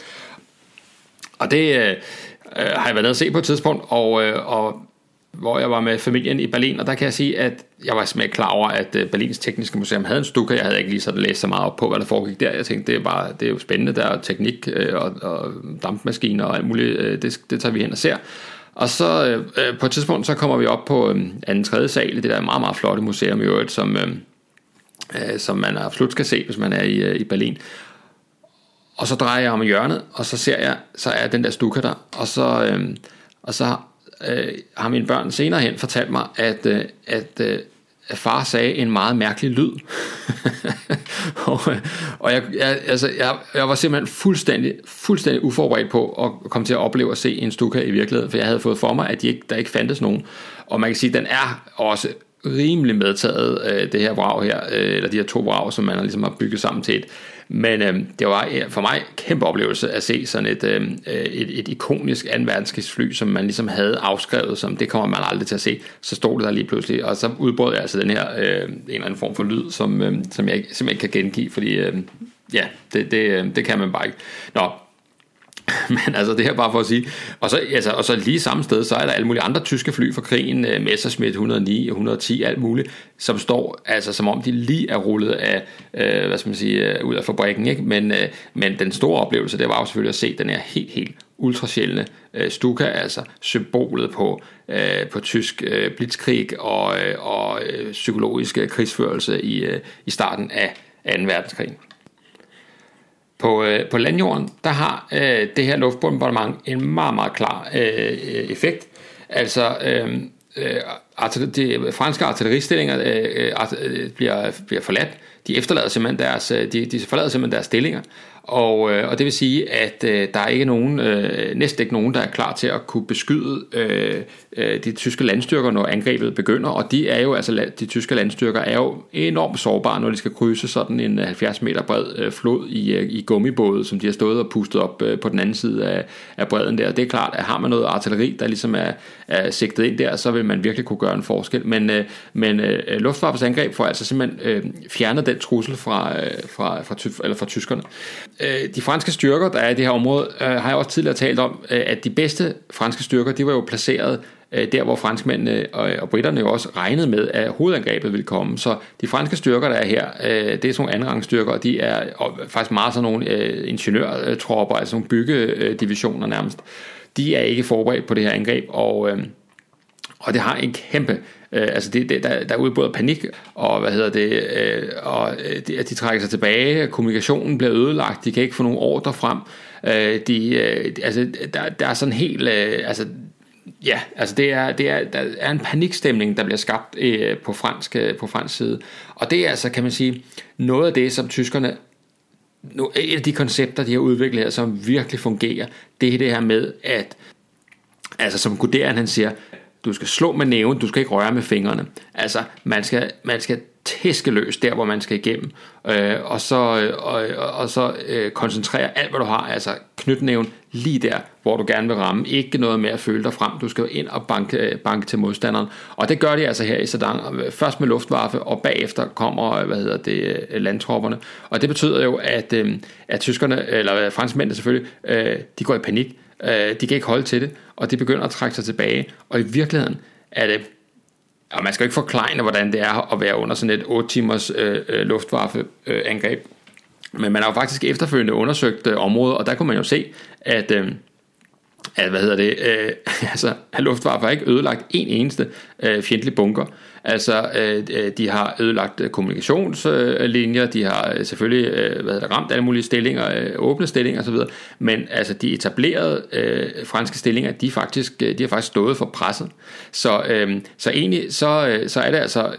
Speaker 1: Og det, øh, har jeg været nede og se på et tidspunkt, og, øh, og hvor jeg var med familien i Berlin, og der kan jeg sige, at jeg var simpelthen klar over, at øh, Berlins Tekniske Museum havde en stukke. Jeg havde ikke lige sådan læst så meget op på, hvad der foregik der. Jeg tænkte, det er, bare, det er jo spændende, der er teknik øh, og, og dampmaskiner og alt muligt. Øh, det, det tager vi hen og ser. Og så øh, på et tidspunkt, så kommer vi op på øh, anden tredje sal i det der meget, meget flotte museum i øvrigt, som, øh, som man absolut skal se, hvis man er i, øh, i Berlin. Og så drejer jeg om hjørnet, og så ser jeg, så er den der stukker der, og så, øh, og så øh, har mine børn senere hen fortalt mig, at, øh, at, øh, at far sagde en meget mærkelig lyd. og øh, og jeg, jeg, altså, jeg, jeg var simpelthen fuldstændig, fuldstændig uforberedt på at komme til at opleve at se en stuka i virkeligheden, for jeg havde fået for mig, at de ikke, der ikke fandtes nogen. Og man kan sige, at den er også rimelig medtaget, øh, det her vrag her, øh, eller de her to vrag, som man ligesom har bygget sammen til et. Men øh, det var for mig en kæmpe oplevelse at se sådan et, øhm, øh, et, et ikonisk 2. verdenskrigsfly, som man ligesom havde afskrevet, som det kommer man aldrig til at se. Så stod det der lige pludselig, og så udbrød jeg altså den her øh, en eller anden form for lyd, som, øh, som jeg simpelthen ikke kan gengive, fordi øh, ja, det, det, øhm, det kan man bare ikke. Nå, Men altså det her bare for at sige, og så, altså, og så lige samme sted, så er der alle mulige andre tyske fly fra krigen, øh, Messerschmitt 109 110, alt muligt, som står, altså som om de lige er rullet af, øh, hvad skal man sige, øh, ud af fabrikken, ikke? Men, øh, men den store oplevelse, det var jo selvfølgelig at se den her helt, helt ultrasjældne øh, Stuka, altså symbolet på, øh, på tysk øh, blitzkrig og, øh, og øh, psykologisk øh, krigsførelse i, øh, i starten af 2. verdenskrig. På, øh, på landjorden, der har øh, det her luftbombardement en meget, meget klar øh, effekt. Altså, øh, øh, de franske artilleristillinger øh, øh, øh, bliver, bliver forladt. De efterlader simpelthen deres, øh, de, de forlader simpelthen deres stillinger, og, øh, og det vil sige, at øh, der er ikke nogen, øh, næsten ikke nogen, der er klar til at kunne beskyde øh, øh, de tyske landstyrker, når angrebet begynder. Og de er jo, altså de tyske landstyrker er jo enormt sårbare, når de skal krydse sådan en øh, 70 meter bred øh, flod i, øh, i gummibåde, som de har stået og pustet op øh, på den anden side af, af bredden der. Det er klart, at har man noget artilleri, der ligesom er, er sigtet ind der, så vil man virkelig kunne gøre en forskel. Men, øh, men øh, luftfartens angreb får altså simpelthen øh, fjernet den trussel fra, øh, fra, fra, fra, eller fra tyskerne. Øh, de franske styrker, der er i det her område, øh, har jeg også tidligere talt om, øh, at de bedste franske styrker, de var jo placeret øh, der, hvor franskmændene og, øh, og britterne jo også regnede med, at hovedangrebet ville komme. Så de franske styrker, der er her, det er sådan nogle andenrangsstyrker, og de er faktisk meget sådan nogle ingeniørtropper, altså nogle byggedivisioner nærmest. De er ikke forberedt på det her angreb, og, og det har en kæmpe Øh, altså det, det, der, der er udbrudt panik, og hvad hedder det, øh, og øh, de, de trækker sig tilbage, kommunikationen bliver ødelagt, de kan ikke få nogen ordre frem. Øh, de, øh, altså, der, der er sådan helt, øh, altså Ja, altså det er, det er, der er en panikstemning, der bliver skabt øh, på, fransk, øh, på fransk side. Og det er altså, kan man sige, noget af det, som tyskerne, nu, et af de koncepter, de har udviklet her, som virkelig fungerer, det er det her med, at, altså som Guderian han siger, du skal slå med næven, du skal ikke røre med fingrene. Altså, man skal, man skal tæske løs der, hvor man skal igennem, øh, og så, øh, og, og så øh, koncentrere alt, hvad du har, altså knytnæven lige der, hvor du gerne vil ramme. Ikke noget med at føle dig frem, du skal ind og banke, banke til modstanderen. Og det gør de altså her i Sedan, først med luftvaffe, og bagefter kommer, hvad hedder det, øh, landtropperne. Og det betyder jo, at, øh, at tyskerne, eller øh, franskmændene selvfølgelig, øh, de går i panik, Øh, de kan ikke holde til det, og de begynder at trække sig tilbage. Og i virkeligheden er det, og man skal ikke forklare, hvordan det er at være under sådan et 8 timers øh, øh luftwaffeangreb. Øh, Men man har jo faktisk efterfølgende undersøgt øh, området, og der kunne man jo se, at... Øh, at, hvad hedder det, øh, altså, at Luftwaffe har ikke ødelagt en eneste øh, fjendtlig bunker. Altså, øh, øh de har ødelagt øh, kommunikationslinjer, de har øh, selvfølgelig øh, hvad det, ramt alle mulige stillinger, øh, åbne stillinger osv., men altså de etablerede øh, franske stillinger, de, faktisk, øh, de har faktisk stået for presset. Så, øh, så egentlig så, øh, så er det altså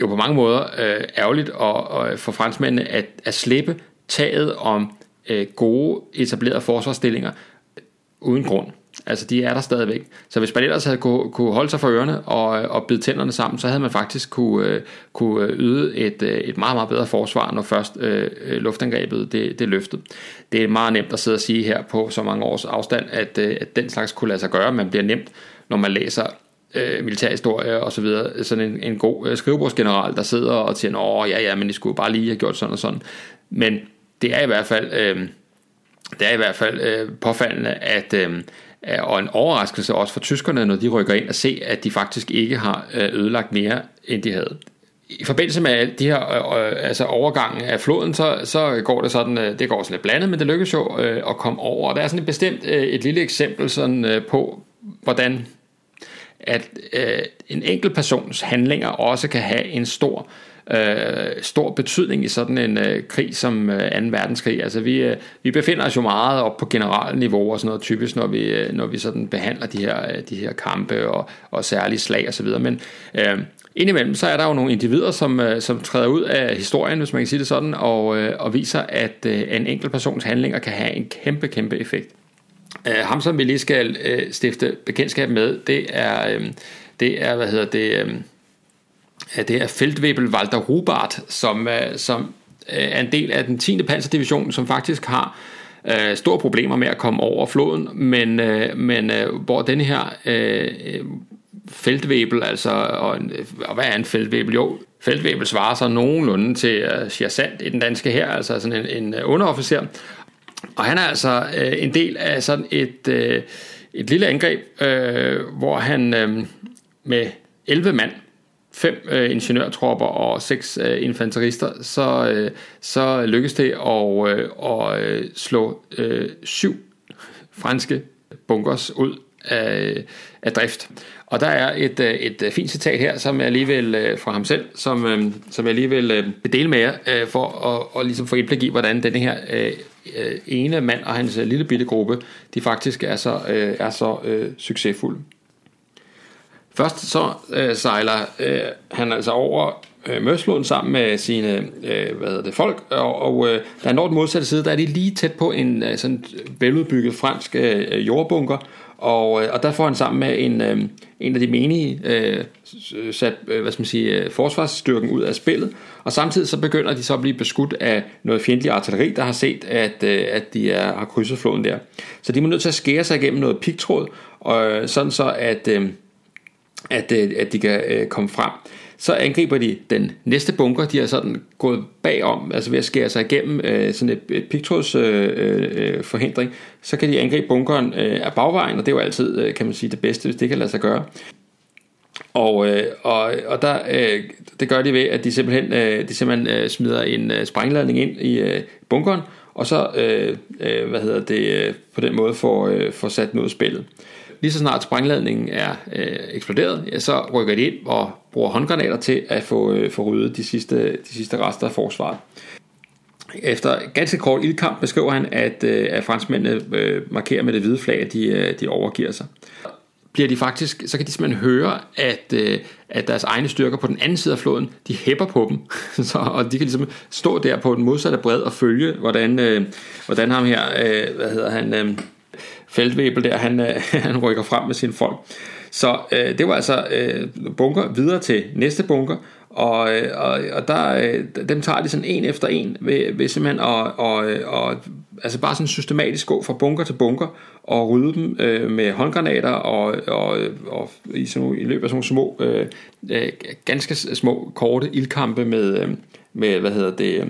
Speaker 1: jo på mange måder øh, ærgerligt at, at for franskmændene at, at slippe taget om øh, gode etablerede forsvarsstillinger uden grund. Altså, de er der stadigvæk. Så hvis man ellers havde kunne, kunne holde sig for ørerne og, og bide tænderne sammen, så havde man faktisk kunne, øh, kunne yde et, øh, et meget, meget bedre forsvar, når først øh, øh, luftangrebet det, det løftede. Det er meget nemt at sidde og sige her på så mange års afstand, at, øh, at den slags kunne lade sig gøre. Man bliver nemt, når man læser øh, militærhistorie og så videre, sådan en, en god øh, skrivebordsgeneral, der sidder og siger, åh ja, ja, men I skulle bare lige have gjort sådan og sådan. Men det er i hvert fald, øh, det er i hvert fald øh, påfaldende, at, øh, og en overraskelse også for tyskerne, når de rykker ind og se, at de faktisk ikke har øh, ødelagt mere, end de havde i forbindelse med de her øh, øh, altså overgangen af floden, så, så går det sådan, øh, det går sådan lidt blandet, men det lykkes jo øh, at komme over. Og der er sådan et bestemt øh, et lille eksempel sådan, øh, på, hvordan at øh, en enkelt persons handlinger også kan have en stor øh, Øh, stor betydning i sådan en øh, krig som øh, 2. verdenskrig. Altså vi, øh, vi befinder os jo meget op på generalniveau og sådan noget typisk, når vi, øh, når vi sådan behandler de her, øh, de her kampe og, og særlige slag osv. Men øh, Indimellem så er der jo nogle individer, som, øh, som træder ud af historien, hvis man kan sige det sådan, og, øh, og viser, at øh, en enkelt persons handlinger kan have en kæmpe, kæmpe effekt. Øh, ham, som vi lige skal øh, stifte bekendtskab med, det er, det er hvad hedder det, det er Feldwebel Walter Rubart, som, øh, som øh, er en del af den 10. panserdivision, som faktisk har øh, store problemer med at komme over floden, men, men hvor den her feltvæbel, altså, og, en, og hvad er en feltvæbel? Jo, feltvæbel svarer så nogenlunde til øh, sergeant i den danske her, altså sådan en, en underofficer. Og han er altså øh, en del af sådan et, øh, et lille angreb, øh, hvor han øh, med 11 mand, fem øh, ingeniørtropper og seks øh, infanterister, så, øh, så lykkedes det at, øh, og, øh, slå øh, syv franske bunkers ud af, af drift. Og der er et, øh, et øh, fint citat her, som jeg lige vil øh, fra ham selv, som, øh, som jeg lige vil øh, dele med jer, øh, for at og ligesom få indblik i, hvordan den her ene mand og hans lille bitte gruppe, de faktisk er så, er så succesfulde. Først så øh, sejler øh, han altså over øh, Mørsfloden sammen med sine hvad hedder det, folk, og, og der han når den modsatte side, der er de lige tæt på en sådan veludbygget fransk jordbunker, og, og der får han sammen med en, en af de menige øh, sat øh, hvad skal man sige, øh, forsvarsstyrken ud af spillet, og samtidig så begynder de så at blive beskudt af noget fjendtlig artilleri, der har set, at, øh, at de er, har krydset floden der. Så de må nødt til at skære sig igennem noget pigtråd, og, øh, sådan så at, øh, at, øh, at de kan øh, komme frem. Så angriber de den næste bunker, de har sådan gået bagom, altså ved at skære sig igennem øh, sådan et, et pigtråds øh, øh, forhindring, så kan de angribe bunkeren øh, af bagvejen, og det er jo altid, øh, kan man sige, det bedste, hvis det kan lade sig gøre. Og, øh, og, og der, øh, det gør de ved, at de simpelthen, øh, de simpelthen øh, smider en øh, sprængladning ind i øh, bunkeren, og så øh, øh, hvad hedder det, øh, på den måde får, øh, får sat noget spillet. Lige så snart sprængladningen er øh, eksploderet, ja, så rykker de ind og bruger håndgranater til at få, øh, få ryddet de sidste, de sidste rester af forsvaret. Efter ganske kort ildkamp beskriver han, at, øh, at franskmændene øh, markerer med det hvide flag, at de, øh, de overgiver sig. Bliver de faktisk, så kan de simpelthen høre, at, øh, at deres egne styrker på den anden side af floden, de hæpper på dem. så, og de kan ligesom stå der på den modsatte bred og følge, hvordan, øh, hvordan ham her, øh, hvad hedder han, øh, feltvæbel der, han, øh, han rykker frem med sine folk. Så øh, det var altså øh, bunker videre til næste bunker, og, øh, og, og der, øh, dem tager de sådan en efter en ved, ved simpelthen at og, øh, og, altså bare sådan systematisk gå fra bunker til bunker og rydde dem øh, med håndgranater og, og, og i, sådan, i løbet af sådan nogle små, øh, øh ganske små korte ildkampe med, øh, med hvad hedder det, øh,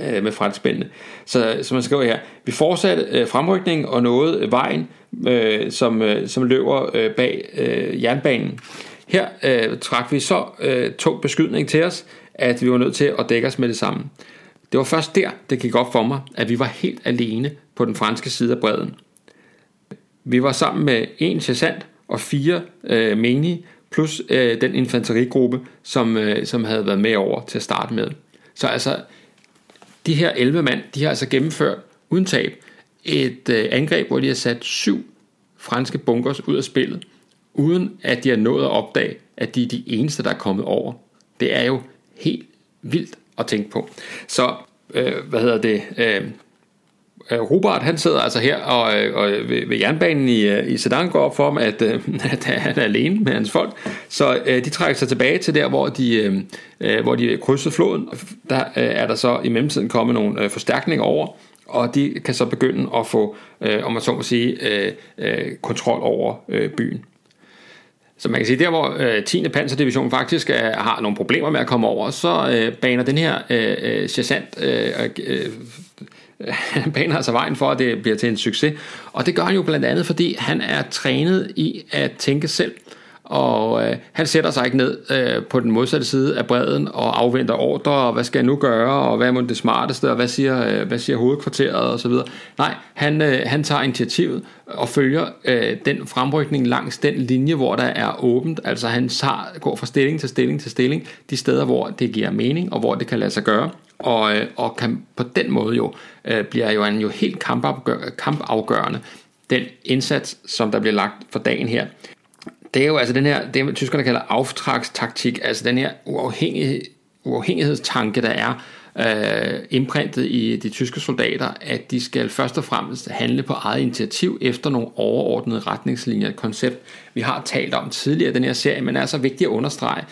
Speaker 1: øh, med franskmændene. Så, som man skriver her, vi fortsatte øh, fremrykningen og nåede øh, vejen, øh, som, øh, som løber øh, bag øh, jernbanen. Her øh, trak vi så øh, tung beskydning til os, at vi var nødt til at dække os med det samme. Det var først der, det gik op for mig, at vi var helt alene på den franske side af bredden. Vi var sammen med en sergeant og fire øh, menige, plus øh, den infanterigruppe, som, øh, som havde været med over til at starte med. Så altså, de her 11 mand, de har altså gennemført uden tab et øh, angreb, hvor de har sat syv franske bunkers ud af spillet, uden at de har nået at opdage, at de er de eneste, der er kommet over. Det er jo helt vildt at tænke på. Så, øh, hvad hedder det, øh, Øh, Robert han sidder altså her og, øh, og øh, ved, ved jernbanen i, i Sedan går op for ham, at, at han er alene med hans folk. Så øh, de trækker sig tilbage til der, hvor de, øh, hvor de krydsede floden. Der øh, er der så i mellemtiden kommet nogle øh, forstærkninger over, og de kan så begynde at få, øh, om man så må sige, øh, øh, kontrol over øh, byen. Så man kan sige, der hvor øh, 10. Panserdivision faktisk er, har nogle problemer med at komme over, så øh, baner den her øh, øh sergeant øh, øh, baner altså vejen for, at det bliver til en succes. Og det gør han jo blandt andet, fordi han er trænet i at tænke selv og øh, han sætter sig ikke ned øh, på den modsatte side af bredden og afventer ordre, og hvad skal jeg nu gøre, og hvad er det smarteste, og hvad siger, øh, hvad siger hovedkvarteret og så videre. Nej, han, øh, han tager initiativet og følger øh, den fremrykning langs den linje, hvor der er åbent. Altså han tager, går fra stilling til stilling til stilling, de steder, hvor det giver mening, og hvor det kan lade sig gøre. Og, øh, og kan på den måde jo, øh, bliver jo en jo helt kampafgørende, den indsats, som der bliver lagt for dagen her. Det er jo altså den her, det tyskerne kalder auftragstaktik, altså den her uafhængighed, uafhængighedstanke, der er øh, imprintet i de tyske soldater, at de skal først og fremmest handle på eget initiativ efter nogle overordnede retningslinjer, et koncept, vi har talt om tidligere i den her serie, men er så vigtigt at understrege,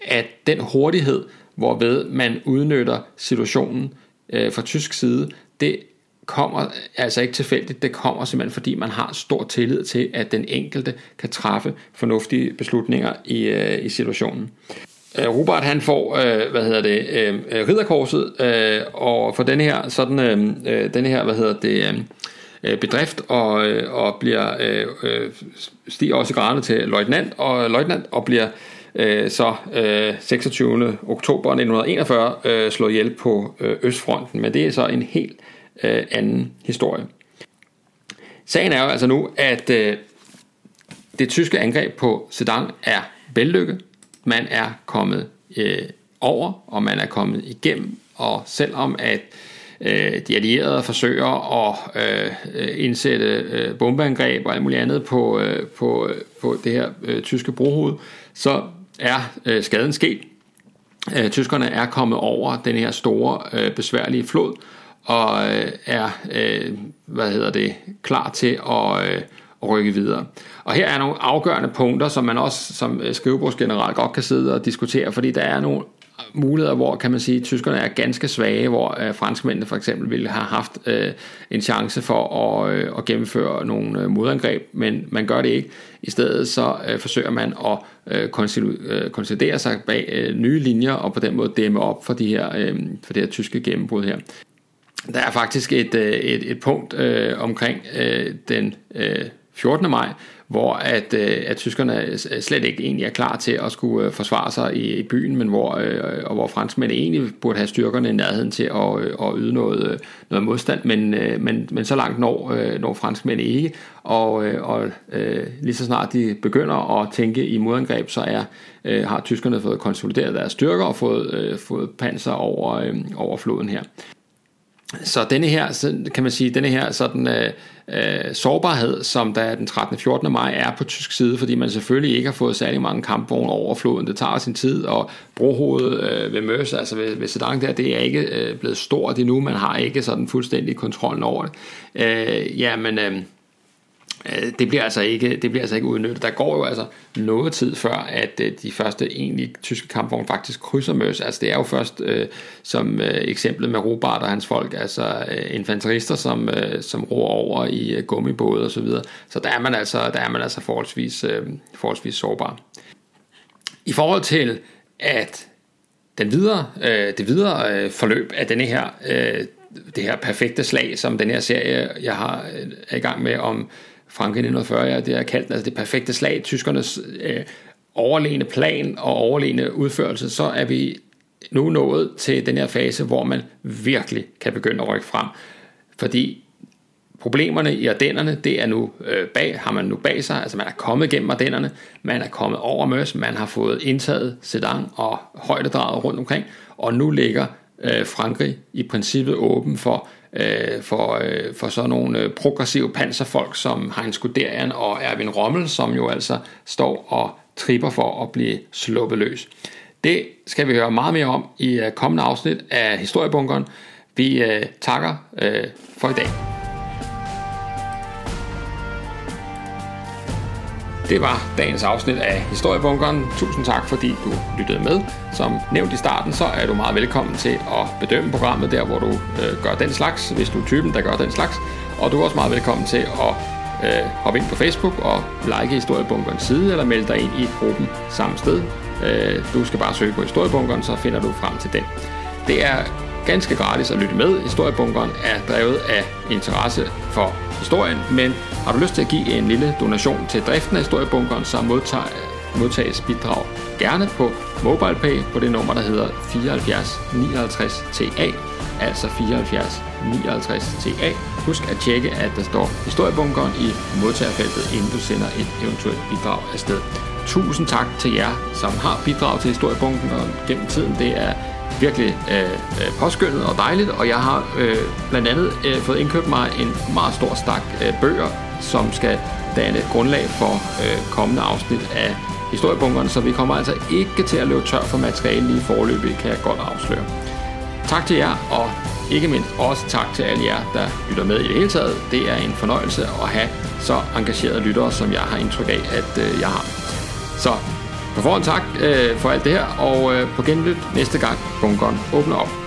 Speaker 1: at den hurtighed, hvorved man udnytter situationen øh, fra tysk side, det kommer altså ikke tilfældigt, det kommer simpelthen fordi man har stor tillid til, at den enkelte kan træffe fornuftige beslutninger i, øh, i situationen. Øh, Robert han får, øh, hvad hedder det, øh, ridderkorset, øh, og for den her, sådan, øh, øh den her, hvad hedder det, øh, øh, bedrift, og, øh, og bliver, øh, øh, stiger også graderne til løjtnant, og løjtnant, og bliver øh, så øh, 26. oktober 1941 øh, slået ihjel på øh, Østfronten, men det er så en helt øh, anden historie. Sagen er jo altså nu, at øh, det tyske angreb på Sedan er vellykket. Man er kommet øh, over, og man er kommet igennem, og selvom at øh, de allierede forsøger at øh, indsætte øh, bombeangreb og alt muligt andet på, øh, på, øh, på det her øh, tyske brohoved, så er øh, skaden sket. Øh, tyskerne er kommet over den her store, øh, besværlige flod, og øh, er øh, hvad hedder det, klar til at, øh, at rykke videre. Og her er nogle afgørende punkter, som man også som øh, skrivebordsgeneral godt kan sidde og diskutere, fordi der er nogle muligheder, hvor kan man sige, at tyskerne er ganske svage, hvor øh, franskmændene for eksempel ville have haft øh, en chance for at, øh, at gennemføre nogle øh, modangreb, men man gør det ikke. I stedet så øh, forsøger man at øh, øh konsolidere sig bag øh, nye linjer og på den måde dæmme op for de her, øh, for det her tyske gennembrud her. Der er faktisk et, øh, et, et punkt øh, omkring øh, den øh, 14. maj, hvor at, øh, at tyskerne øh, slet ikke egentlig er klar til at skulle øh, forsvare sig i, i byen, men hvor, og hvor franskmændene egentlig burde have styrkerne i nærheden til at, at yde noget, noget modstand, men, men, men så langt når, når franskmændene ikke, og, og lige så snart de begynder at tænke i modangreb, så er, har tyskerne fået konsolideret deres styrker og fået, fået panser over, over floden her. Så denne her, så kan man sige, denne her sådan, øh, øh, sårbarhed, som der den 13. 14. maj er på tysk side, fordi man selvfølgelig ikke har fået særlig mange kampvogne over floden. Det tager sin tid, og brohovedet øh, ved Møs, altså ved, ved Sedan der, det er ikke øh, blevet stort endnu. Man har ikke sådan fuldstændig kontrollen over det. Øh, ja, men... Øh, Øh, det bliver altså ikke, det bliver altså ikke udnyttet. Der går jo altså noget tid før, at øh, de første egentlige tyske kampvogne faktisk krydser Møs. Altså det er jo først øh, som øh, eksemplet med Robart og hans folk, altså øh, infanterister, som, øh, som roer over i øh, gummibåde og så videre. Så der er man altså, der er man altså forholdsvis, øh, forholdsvis sårbar. I forhold til, at den videre, øh, det videre øh, forløb af denne her, øh, det her perfekte slag, som den her serie, jeg har øh, er i gang med om Frankrig 1940, ja, det er kaldt altså det perfekte slag, tyskernes øh, overlegne plan og overlegne udførelse, så er vi nu nået til den her fase, hvor man virkelig kan begynde at rykke frem. Fordi problemerne i Ardennerne, det er nu øh, bag, har man nu bag sig, altså man er kommet gennem Ardennerne, man er kommet over Møs, man har fået indtaget Sedan og højdedraget rundt omkring, og nu ligger øh, Frankrig i princippet åben for øh, for, øh, for sådan nogle øh, progressive panserfolk som Heinz Guderian og Erwin Rommel, som jo altså står og tripper for at blive sluppet løs. Det skal vi høre meget mere om i øh, kommende afsnit af Historiebunkeren. Vi øh, takker øh, for i dag. Det var dagens afsnit af Historiebunkeren. Tusind tak, fordi du lyttede med. Som nævnt i starten, så er du meget velkommen til at bedømme programmet der, hvor du øh, gør den slags, hvis du er typen, der gør den slags. Og du er også meget velkommen til at øh, hoppe ind på Facebook og like Historiebunkerens side, eller melde dig ind i gruppen samme sted. Øh, du skal bare søge på Historiebunkeren, så finder du frem til den. Det er ganske gratis at lytte med. Historiebunkeren er drevet af interesse for historien, men har du lyst til at give en lille donation til driften af Historiebunkeren, så modtager, modtages bidrag gerne på MobilePay på det nummer, der hedder 74 59 TA, altså 74 59 TA. Husk at tjekke, at der står historiebunkeren i modtagerfeltet, inden du sender et eventuelt bidrag afsted. Tusind tak til jer, som har bidraget til historiebunkeren gennem tiden. Det er virkelig øh, øh påskyndet og dejligt, og jeg har øh, blandt andet øh, fået indkøbt mig en meget stor stak øh, bøger, som skal danne grundlag for øh, kommende afsnit af historiebunkeren, så vi kommer altså ikke til at løbe tør for materiale lige forløbig, kan jeg godt afsløre. Tak til jer, og ikke mindst også tak til alle jer, der lytter med i det hele taget. Det er en fornøjelse at have så engagerede lyttere, som jeg har indtryk af, at øh, jeg har. Så på forhånd tak øh, for alt det her, og øh, på genlyt næste gang bunkeren åbner op.